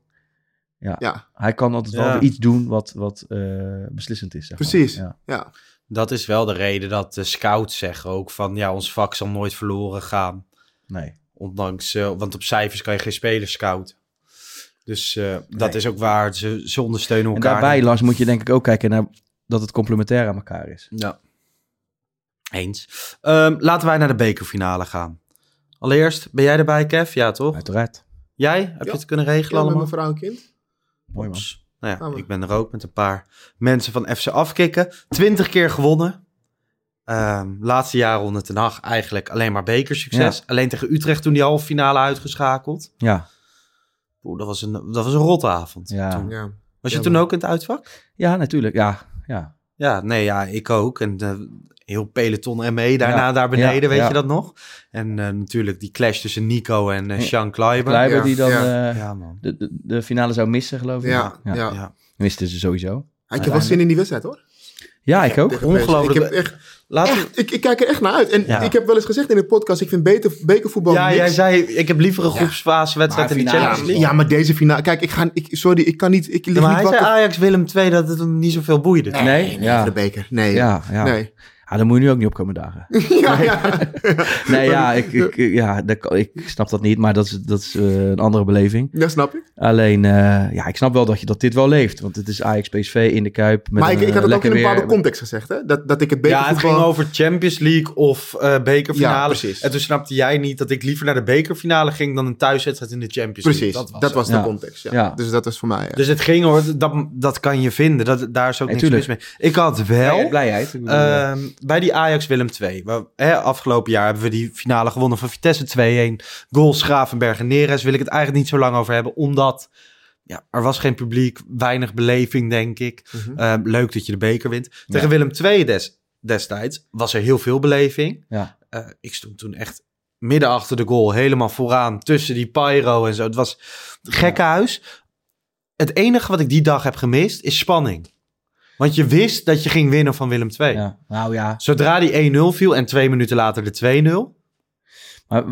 ja. Ja, Hij kan altijd wel Ja. iets doen wat, wat eh, beslissend is. Zeg maar. precies. Ja. Ja. Dat is wel de reden dat de scouts zeggen ook van, ja, ons vak zal nooit verloren gaan. Nee. Ondanks, eh, want op cijfers kan je geen spelers scouten. Dus eh, dat is ook waar, ze, ze ondersteunen En elkaar. daarbij, Lars, moet je denk ik ook kijken naar dat het complementair aan elkaar is. Ja. Eens. Ehm, laten wij naar de bekerfinale gaan. Allereerst, ben jij erbij, Kev? Ja, toch? Uiteraard. Jij? Heb Ja. je het kunnen regelen Ja, met allemaal? mijn vrouw en kind. Mooi man. Nou ja, ik ben er ook met een paar mensen van FC Afkikken. Twintig keer gewonnen. Ehm, laatste jaren onder Ten Hag eigenlijk alleen maar bekersucces. Ja. Alleen tegen Utrecht toen die halve finale uitgeschakeld. Ja. Oeh, dat was een, dat was een rotavond. Ja. toen. Ja. Was je Ja, toen maar- ook in het uitvak? ja, natuurlijk. Ja, ja. Ja, nee, ja, ik ook. En eh, heel peloton ME daarna Ja, daar beneden, ja, weet ja. je dat nog? En eh, natuurlijk die clash tussen Nico en eh. Sean Kleiber. Kleiber Ja, die dan ja. eh, Ja, man. de, de, de finale zou missen, geloof ik. Ja, ja. ja. Ja. Misten ze sowieso. Ik heb wel zin in die wedstrijd, hoor. Ja, ik ook. Ongelooflijk. Ik, heb echt, Laten we- echt, ik, ik kijk er echt naar uit. En Ja. ik heb wel eens gezegd in de podcast, ik vind beter, bekervoetbal Ja, niks. jij zei, ik heb liever een groepsfase wedstrijd Maar in de finale- Champions Ja, League. ja, maar deze finale... Kijk, ik ga... Ik, sorry, ik kan niet... Ik lig Ja, maar niet hij zei wakker. Ajax Willem II dat het hem niet zoveel boeide. Nee, Nee? nee, Ja. voor de beker. Nee. Ja, ja. Nee. Ah, dan moet je nu ook niet opkomen dagen. ja, ja. Nee, ja, ik, ik, ja dat, ik snap dat niet, maar dat is, dat is eh, een andere beleving. Ja, snap ik. Alleen, eh, ja, ik snap wel dat, je, dat dit wel leeft. Want het is Ajax PSV in de Kuip. Met maar ik, een, ik had het eh, ook in een bepaalde weer. context gezegd, hè? Dat, dat ik het Ja, het bekervoetbal... ging over Champions League of eh bekerfinale. Ja, precies. En toen snapte jij niet dat ik liever naar de bekerfinale ging dan een thuiswedstrijd in de Champions Precies, League. dat was, het. de Ja. context. Ja. Ja. Dus dat was voor mij. ja. Dus het ging hoor, dat, dat kan je vinden. Dat, daar is ook Nee, niks mis mee. Ik had wel... Blij- blijheid. Ik bedoel, bij die Ajax Willem II. Waar, hè, afgelopen jaar hebben we die finale gewonnen van Vitesse 2-1. Goals Gravenberg en Neres. Wil ik het eigenlijk niet zo lang over hebben. Omdat ja, er was geen publiek. Weinig beleving, denk ik. Mhm. Ehm, leuk dat je de beker wint. Tegen Ja. Willem II des, destijds was er heel veel beleving. Ja. Eh, ik stond toen echt midden achter de goal. Helemaal vooraan. Tussen die pyro en zo. Het was gekkenhuis. Het enige wat ik die dag heb gemist is spanning. Want je wist dat je ging winnen van Willem II. ja. Nou ja, Zodra die 1-0 viel en twee minuten later de 2-0. maar,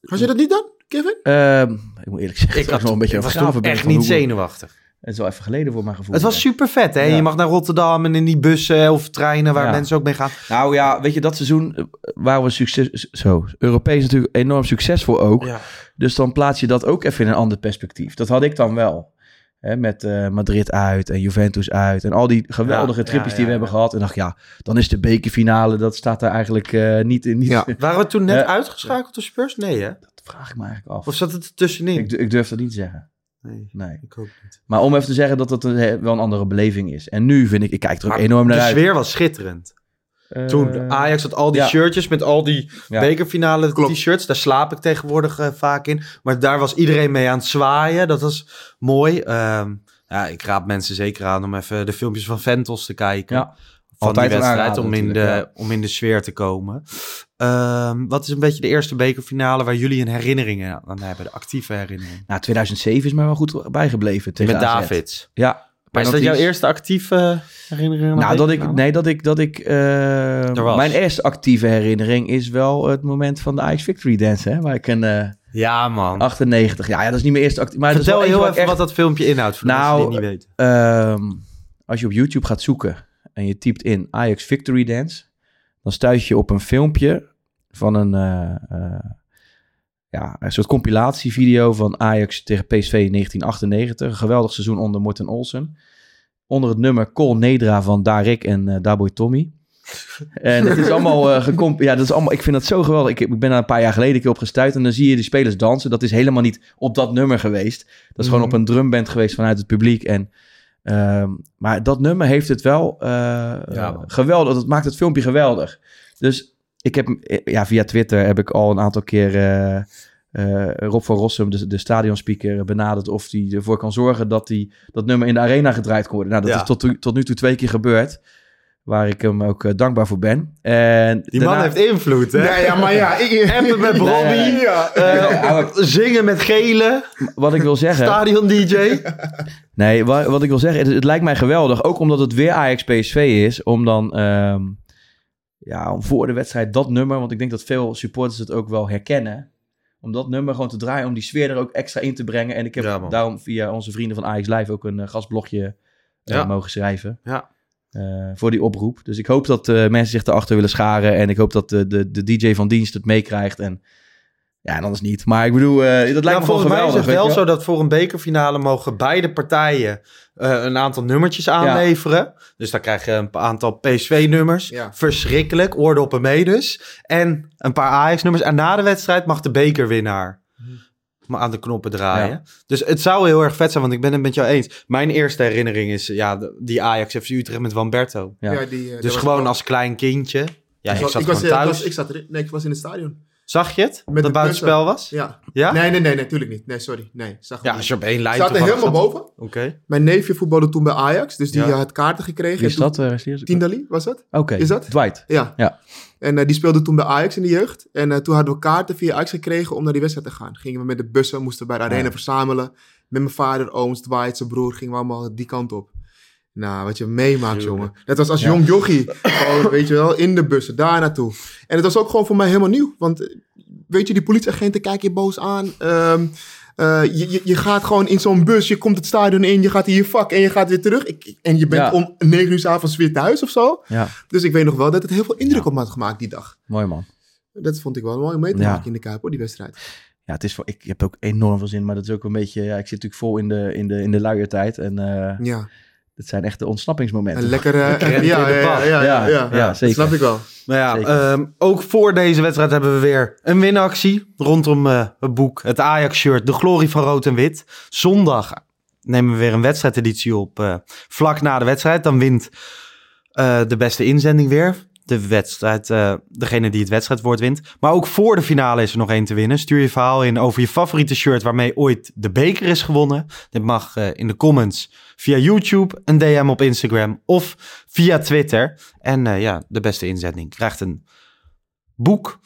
Was je dat niet dan, Kevin? ehm, ik moet eerlijk zeggen, Ik ik had nog een beetje ik toen ben echt niet hoe- zenuwachtig. Het is wel even geleden voor mijn gevoel. Het was super vet, hè? Ja. Je mag naar Rotterdam en in die bussen of treinen waar Ja. mensen ook mee gaan. Nou ja, weet je, dat seizoen eh, waren we succes, zo, Europees natuurlijk enorm succesvol ook. Ja. Dus dan plaats je dat ook even in een ander perspectief. Dat had ik dan wel. Hè, met eh, Madrid uit en Juventus uit. En al die geweldige Ja, tripjes ja, die we ja, hebben gehad. En dacht, ja, dan is de bekerfinale, dat staat daar eigenlijk eh, niet in. Niet, Ja. Waren we toen net uitgeschakeld door Spurs? Nee, hè? Dat vraag ik me eigenlijk af. Of zat het er tussenin? Ik, ik durf dat niet te zeggen. nee, Nee. ik ook niet. Maar om even te zeggen dat het een, he- wel een andere beleving is. En nu vind ik, ik kijk er ook Maar enorm naar de uit. sfeer was schitterend. Eh, Toen Ajax had al die ja. shirtjes met al die Ja. bekerfinale t-shirts. Daar slaap ik tegenwoordig eh, vaak in. Maar daar was iedereen mee aan het zwaaien. Dat was mooi. Ehm, ja, ik raad mensen zeker aan om even de filmpjes van Ventos te kijken. Ja. Van Altijd die wedstrijd om in, de, om in de sfeer te komen. Ehm, wat is een beetje de eerste bekerfinale waar jullie een herinnering aan hebben? De actieve herinnering. Nou, 2007 is mij wel goed bijgebleven tegen Met AZ. Davids. Ja. Maar is dat jouw eerste actieve herinnering? Nou, dat ik, nee, dat ik, dat ik, eh, mijn eerste actieve herinnering is wel het moment van de Ajax Victory Dance, hè, waar ik een eh, Ja, man. 98, ja, ja, dat is niet mijn eerste actieve, maar dat is Vertel wel heel even ik wat dat filmpje inhoudt voor Nou, die niet weten. Ehm, als je op YouTube gaat zoeken en je typt in Ajax Victory Dance, dan stuit je op een filmpje van een, eh, ja, een soort compilatievideo van Ajax tegen PSV 1998. Een geweldig seizoen onder Morten Olsen. Onder het nummer Col Nedra van Darik en eh Daboy Tommy. En het is allemaal eh gecomp- Ja, dat is allemaal. Ik vind dat zo geweldig. Ik, ik ben daar een paar jaar geleden een keer op gestuurd. En dan zie je die spelers dansen. Dat is helemaal niet op dat nummer geweest. Dat is gewoon Mhm. op een drumband geweest vanuit het publiek. En, ehm, maar dat nummer heeft het wel eh, Ja. geweldig. Dat maakt het filmpje geweldig. Dus ik heb eh, ja, via Twitter heb ik al een aantal keer eh, eh, Rob van Rossum, de, de stadionspeaker, benaderd of hij ervoor kan zorgen dat die, dat nummer in de arena gedraaid kan worden. Nou, dat Ja. is tot, tot nu toe twee keer gebeurd. Waar ik hem ook dankbaar voor ben. En Die man heeft invloed, hè? Nee, ja, maar ja. Ik, Appen met Robbie. Ja. zingen met gele. Wat ik wil zeggen. Stadion DJ. Nee, wat, wat ik wil zeggen, het, het lijkt mij geweldig. Ook omdat het weer Ajax PSV is. Om dan ehm, ja, om voor de wedstrijd dat nummer. Want ik denk dat veel supporters het ook wel herkennen. Om dat nummer gewoon te draaien. Om die sfeer er ook extra in te brengen. En ik heb Ja, daarom via onze vrienden van Ajax Live ook een eh, gastblogje eh, Ja. mogen schrijven. Ja. eh, voor die oproep. Dus ik hoop dat mensen zich erachter willen scharen. En ik hoop dat de, de, de DJ van dienst het meekrijgt. En ja, en anders niet. Maar ik bedoel, eh, dat lijkt Nou, me gewoon volgens mij is geweldig. het weet wel zo dat voor een bekerfinale mogen beide partijen eh, een aantal nummertjes aanleveren. Dus dan krijg je een aantal PSV-nummers. Ja. Verschrikkelijk, oordeel mee dus. En een paar Ajax-nummers. En na de wedstrijd mag de bekerwinnaar maar aan de knoppen draaien. Ja. Dus het zou heel erg vet zijn, want ik ben het met jou eens. Mijn eerste herinnering is ja, die Ajax FC Utrecht met Wamberto. Ja. Ja, die, eh, Dus gewoon als klein kindje. Ja, ik, zat was, thuis. was- ik zat. Nee, ik was in het stadion. Zag je het? Met dat buitenspel was? Ja. Ja? Nee, nee, nee, natuurlijk niet. Nee, sorry. Nee, zag het Ja, niet. als je op één lijn Zaten toevallig helemaal zat. boven. Oké. Mijn neefje voetbalde toen bij Ajax, dus die Ja. eh, had kaarten gekregen. Wie is dat? eh, Wesley? Tindalli, was dat? Oké, Is dat? Dwight. Ja. Ja. En eh, die speelde toen bij Ajax in de jeugd. En eh, toen hadden we kaarten via Ajax gekregen om naar die wedstrijd te gaan. Gingen we met de bussen, moesten bij de arena Ja. verzamelen. Met mijn vader, ooms, Dwight, zijn broer, gingen we allemaal die kant op. Nou, wat je meemaakt, jongen. Dat was als Ja. jong jochie. Gewoon, weet je wel, in de bussen, daar naartoe. En het was ook gewoon voor mij helemaal nieuw. Want, eh, weet je, die politieagenten kijken je boos aan. Ehm, eh, je, je, je gaat gewoon in zo'n bus, je komt het stadion in, je gaat in je vak en je gaat weer terug. Ik, en je bent Ja. om negen uur 's avonds weer thuis of zo. Ja, Dus ik weet nog wel dat het heel veel indruk op me had gemaakt die dag. mooi man. Dat vond ik wel mooi om mee te maken in de Kuip, hoor, die wedstrijd. Ja, het is voor, ik heb ook enorm veel zin, maar dat is ook een beetje... Ja, ik zit natuurlijk vol in de, in de, in de luiertijd en eh Ja, dat zijn echt de ontsnappingsmomenten. een lekkere... ja, in ja, ja, ja, ja, ja, zeker. snap ik wel. Maar ja, ehm, ook voor deze wedstrijd hebben we weer een winactie rondom eh, het boek, het Ajax-shirt, de glorie van rood en wit. Zondag nemen we weer een wedstrijdeditie op, eh, vlak na de wedstrijd. Dan wint eh, de beste inzending weer. De wedstrijd, eh, degene die het wedstrijdwoord wint. Maar ook voor de finale is er nog één te winnen. Stuur je verhaal in over je favoriete shirt waarmee ooit de beker is gewonnen. Dit mag eh, in de comments via YouTube, een DM op Instagram of via Twitter. En eh, ja, de beste inzending krijgt een boek.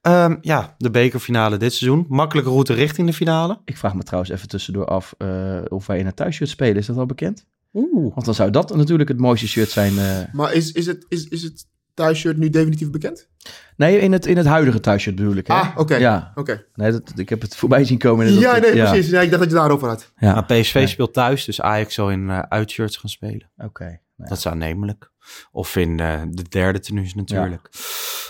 Ehm, ja, de bekerfinale dit seizoen. Makkelijke route richting de finale. Ik vraag me trouwens even tussendoor af eh, of wij in een thuisshirt spelen. Is dat al bekend? Oeh. Want dan zou dat natuurlijk het mooiste shirt zijn. eh. Maar is, is, het, is, is het thuisshirt nu definitief bekend? Nee, in het, in het huidige thuisshirt bedoel ik. Hè? Ah, oké. Ja. Oké. Nee, dat, ik heb het voorbij zien komen. en Ja, nee, ja. precies. Ja, ik dacht dat je daarover had. Ja. Maar PSV speelt thuis, dus Ajax zal in eh, uitshirts gaan spelen. Oké. Nou ja. Dat is aannemelijk. Of in eh, de derde tenues natuurlijk.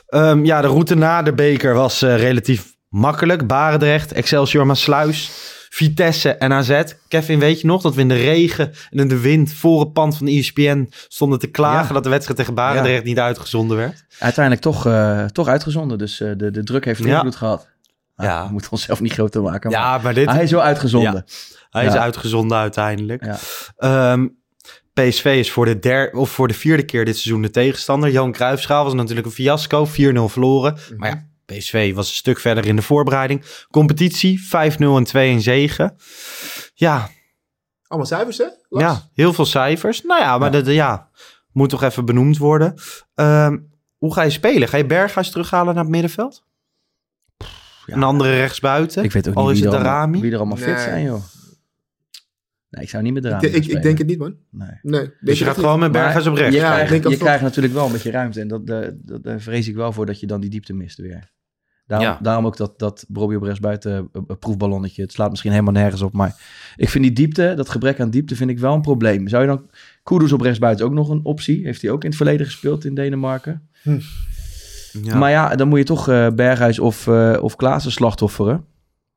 Ja. ja, de route na de beker was eh, relatief makkelijk. Barendrecht, Excelsior Maasluis, Vitesse en AZ. Kevin, weet je nog dat we in de regen en in de wind voor het pand van E ESPN stonden te klagen Ja. dat de wedstrijd tegen Barendrecht niet uitgezonden werd? Uiteindelijk toch, eh, toch uitgezonden. Dus eh, de, de druk heeft Ja. invloed gehad. Maar Ja. We moeten onszelf niet groter maken. Maar Ja, maar dit... hij is wel uitgezonden. Hij is Ja. uitgezonden uiteindelijk. Ja. Ehm, PSV is voor de, der, of voor de vierde keer dit seizoen de tegenstander. Johan Cruijffschaal was natuurlijk een fiasco, 4-0 verloren. Maar ja, PSV was een stuk verder in de voorbereiding. Competitie, 5-0 en 2 zegen. Ja, Allemaal cijfers, hè? Lars? ja, heel veel cijfers. Nou ja, maar Dat, ja, moet toch even benoemd worden. Ehm, hoe ga je spelen? Ga je Berghuis terughalen naar het middenveld? Ja. Een andere rechtsbuiten? Ik weet ook Al niet is wie, het er allemaal, wie er allemaal fit Nee. zijn, joh. Nee, ik zou niet met Ik, Darami ik, ik denk het niet, man. Nee. Nee. Denk Dus je gaat gewoon met Berghuis op rechts? Je, Ja, ik krijgt, je krijgt natuurlijk wel een beetje ruimte. En dat, dat, dat, daar vrees ik wel voor dat je dan die diepte mist weer. Daarom, Ja. daarom ook dat, dat Robbie op rechtsbuiten eh, een proefballonnetje. Het slaat misschien helemaal nergens op. Maar ik vind die diepte, dat gebrek aan diepte, vind ik wel een probleem. Zou je dan Kudus op rechtsbuiten ook nog een optie? Heeft hij ook in het verleden gespeeld in Denemarken? Ja. Maar ja, dan moet je toch eh, Berghuis of, eh of Klaassen slachtofferen.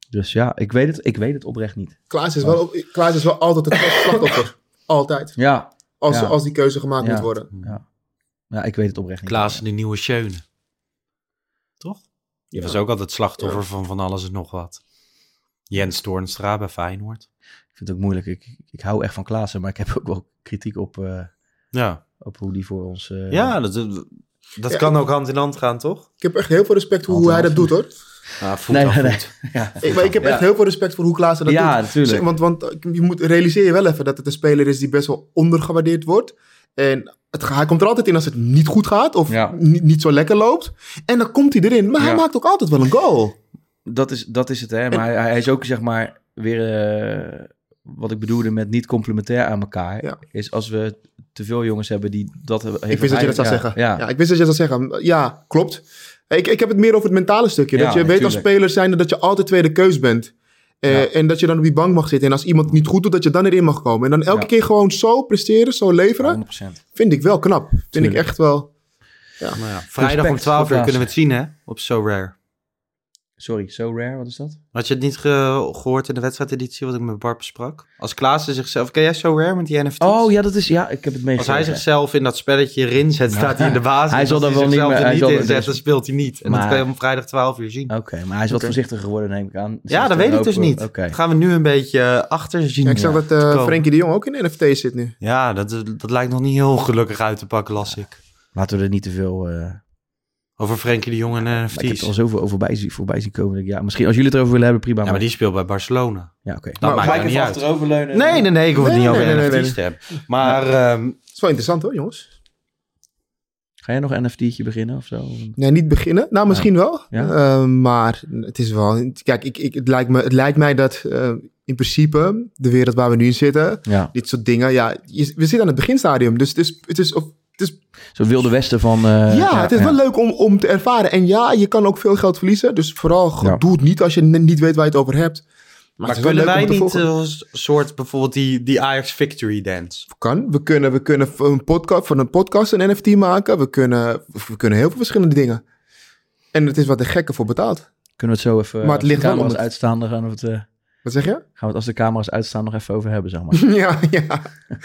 Dus ja, ik weet het, ik weet het oprecht niet. Klaas is wel, Klaas is wel altijd het beste slachtoffer. Altijd. Ja. Als, ja. als die keuze gemaakt Ja. moet worden. Ja. ja, ik weet het oprecht niet. Klaassen de nieuwe Schöne. Die Ja. was ook altijd slachtoffer van van alles en nog wat. Jens Toornstra bij Feyenoord. Ik vind het ook moeilijk. Ik, ik hou echt van Klaassen, maar ik heb ook wel kritiek op, eh, Ja. op hoe die voor ons... eh, Ja, dat, dat Ja, kan ook hand in hand gaan, toch? Ik heb echt heel veel respect voor hoe hij dat doet hoor. Ah, voet Nee, nee, voet. nee. Ja. Ik, maar ik heb echt Ja. heel veel respect voor hoe Klaassen dat Ja, doet. natuurlijk. Want, want je moet realiseer je wel even dat het een speler is die best wel ondergewaardeerd wordt. En het, hij komt er altijd in als het niet goed gaat of Ja. niet, niet zo lekker loopt. En dan komt hij erin. Maar hij maakt ook altijd wel een goal. Dat is, dat is het, hè. Maar hij, hij is ook, zeg maar, weer... eh, wat ik bedoelde met niet complementair aan elkaar... Ja. is als we te veel jongens hebben die dat... Heeft Ik wist dat je dat zou zeggen. Ja, ik wist dat je dat zou zeggen. Ja, klopt. Ik, ik heb het meer over het mentale stukje. Dat je weet als speler zijnde dat je altijd tweede keus bent. Eh, Ja. En dat je dan op die bank mag zitten. En als iemand het niet goed doet, dat je dan erin mag komen. En dan elke Ja. keer gewoon zo presteren, zo leveren. 100%. Vind ik wel knap. Vind ik echt wel. Nou ja, vrijdag om Respect 12 uur kunnen we het zien, hè? Op So Rare. Sorry, so rare, wat is dat? Had je het niet ge- gehoord in de wedstrijdeditie wat ik met Bart besprak? Als Klaassen zichzelf... Ken jij So Rare met die NFT's? Oh, ja, dat is... Ja, ik heb het Als meegekregen. hij zichzelf in dat spelletje erin zet, staat hij in de basis. Hij zal Als dat wel niet meer- er hij niet zal dat dus- dan speelt hij niet. En dat Maar- kan je om vrijdag 12 uur zien. Oké, maar hij is wat Oké. voorzichtiger geworden, neem ik aan. Ja, dat weet ik dus niet. Oké. Dat gaan we nu een beetje eh, achter zien. Ja, ik zag Ja. dat eh te komen. Frenkie de Jong ook in de NFT zit nu. Ja, dat, dat lijkt nog niet heel gelukkig uit te pakken, las ik. Laten we er niet te veel... eh, Over Frenkie de Jong en maar ik heb NFT's. er al zoveel over bij, zien- voorbij zien komen. Ja, misschien als jullie het erover willen hebben, prima. Ja, maar die speelt bij Barcelona. Ja, oké. Maakt Ga er ik niet even uit. achteroverleunen? Nee, nee, nee, ik hoef het niet nee, over nee, NFT's nee, nee. te hebben. Maar ehm, Dat is wel interessant hoor, jongens. Ga jij nog een NFT'tje beginnen of zo? Nee, niet beginnen. Nou, misschien wel. Ja? Eh, maar het is wel... Kijk, ik, ik, het, lijkt me, het lijkt mij dat eh, in principe de wereld waar we nu in zitten... Ja, Dit soort dingen, ja, je- we zitten aan het beginstadium. Dus het is, het is, of, het is zo'n wilde westen van... eh, ja, het is wel leuk om, om te ervaren. En ja, je kan ook veel geld verliezen. Dus vooral Ja. doe het niet als je niet weet waar je het over hebt. Maar, kunnen wij niet eh, een soort bijvoorbeeld die, die Ajax Victory Dance? Kan. We kunnen, we kunnen van een podcast, van een podcast een NFT maken. We kunnen, we kunnen heel veel verschillende dingen. En het is wat de gekken voor betaald. Kunnen we het zo even... Maar het ligt de wel om het- uitstaan, dan gaan we het... eh, Wat zeg je? gaan we het als de camera's uitstaan nog even over hebben, zeg maar. ja, ja.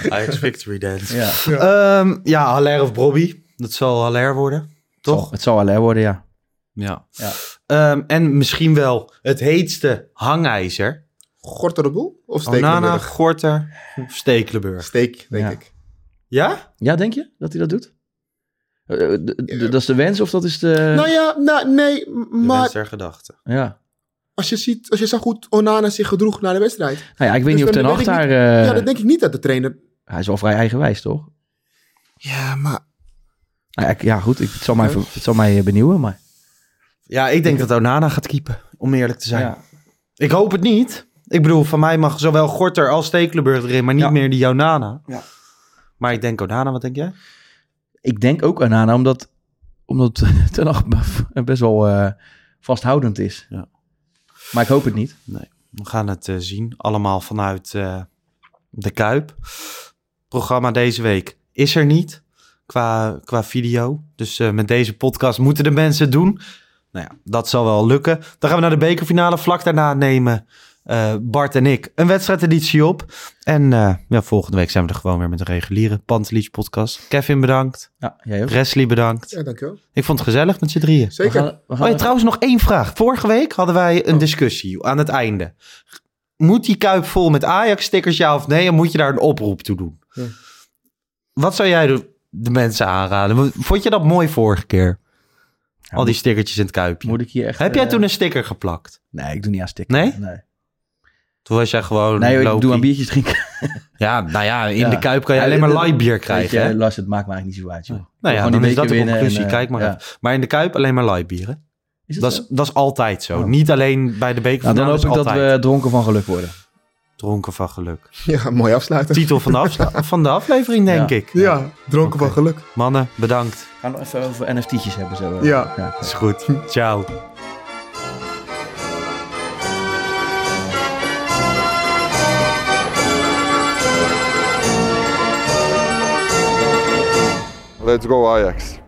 Ajax Victory Dance. ja. Ja, ja Haller of Bobby. Dat zal Haller worden, toch? Het zal alleen worden, ja. Ja. Ja. Ehm, en misschien wel het heetste hangijzer. Gorterboel of Onana, Stekelenburg? Gorter of Stekelenburg. Steek, denk Ja. ik. Ja? Ja, denk je dat hij dat doet? Eh, eh, Dat is de wens of dat is de... Nou ja, nou, nee, m- De maar wens der gedachte. Ja. Als je ziet, als je zag hoe Onana zich gedroeg na de wedstrijd. Nou ja, ik weet Dus niet of Ten Hag ik daar... niet- eh, ja, dan denk ik niet dat de trainer... Hij is wel vrij eigenwijs, toch? Ja, maar Nou ja, ik- ja, goed. Ik, het, zal mij, het zal mij eh, benieuwen, maar... Ja, ik denk dat Onana gaat keepen, om eerlijk te zijn. Ja. Ik hoop het niet. Ik bedoel, van mij mag zowel Gorter als Stekelenburg erin, maar niet Ja. meer die Onana. Ja. Maar ik denk Onana, wat denk jij? Ik denk ook aan Nana, omdat, omdat Ten Hag best wel eh, vasthoudend is. Ja. Maar ik hoop het niet. Nee, we gaan het eh, zien. Allemaal vanuit eh, de Kuip. Programma deze week is er niet qua, qua video. Dus eh, met deze podcast moeten de mensen het doen. Nou ja, dat zal wel lukken. Dan gaan we naar de bekerfinale. Vlak daarna nemen eh, Bart en ik een wedstrijdeditie op. En eh, ja, volgende week zijn we er gewoon weer met een reguliere Pantelich podcast. Kevin bedankt. Ja, jij ook. Presley bedankt. ja, dankjewel. Ik vond het gezellig met z'n drieën. We Zeker. gaan, we Oh ja, trouwens nog één vraag. Vorige week hadden wij een discussie aan het einde. Moet die kuip vol met Ajax-stickers, ja of nee? En moet je daar een oproep toe doen? Ja. Wat zou jij de, de mensen aanraden? Vond je dat mooi vorige keer? Al die stickertjes in het kuipje. Moet ik hier echt... Heb jij eh, toen een sticker geplakt? Nee, ik doe niet aan stikken. Nee? Nee, Toen was jij gewoon nee ik doe aan biertjes drinken. Ja, nou ja, in Ja. de kuip kan je Ja, alleen maar light bier Weet krijgen. je, hè? Lars, het maakt me eigenlijk niet zo uit, joh. Nou ja, dan is dat de conclusie. en, eh, Kijk maar ja. even. Maar in de kuip alleen maar light bieren. Is Dat is, dat is altijd zo. Oh. Niet alleen bij de beker Nou, dan hoop ik dat we dronken van geluk worden. Dronken van geluk. Ja, mooi afsluiten. Titel van de, afsla- van de aflevering, denk Ja. ik. Ja, dronken van geluk. Mannen, bedankt. Gaan we even over NFT'tjes hebben zo. eh. Ja. Is goed. Ciao. Let's go Ajax.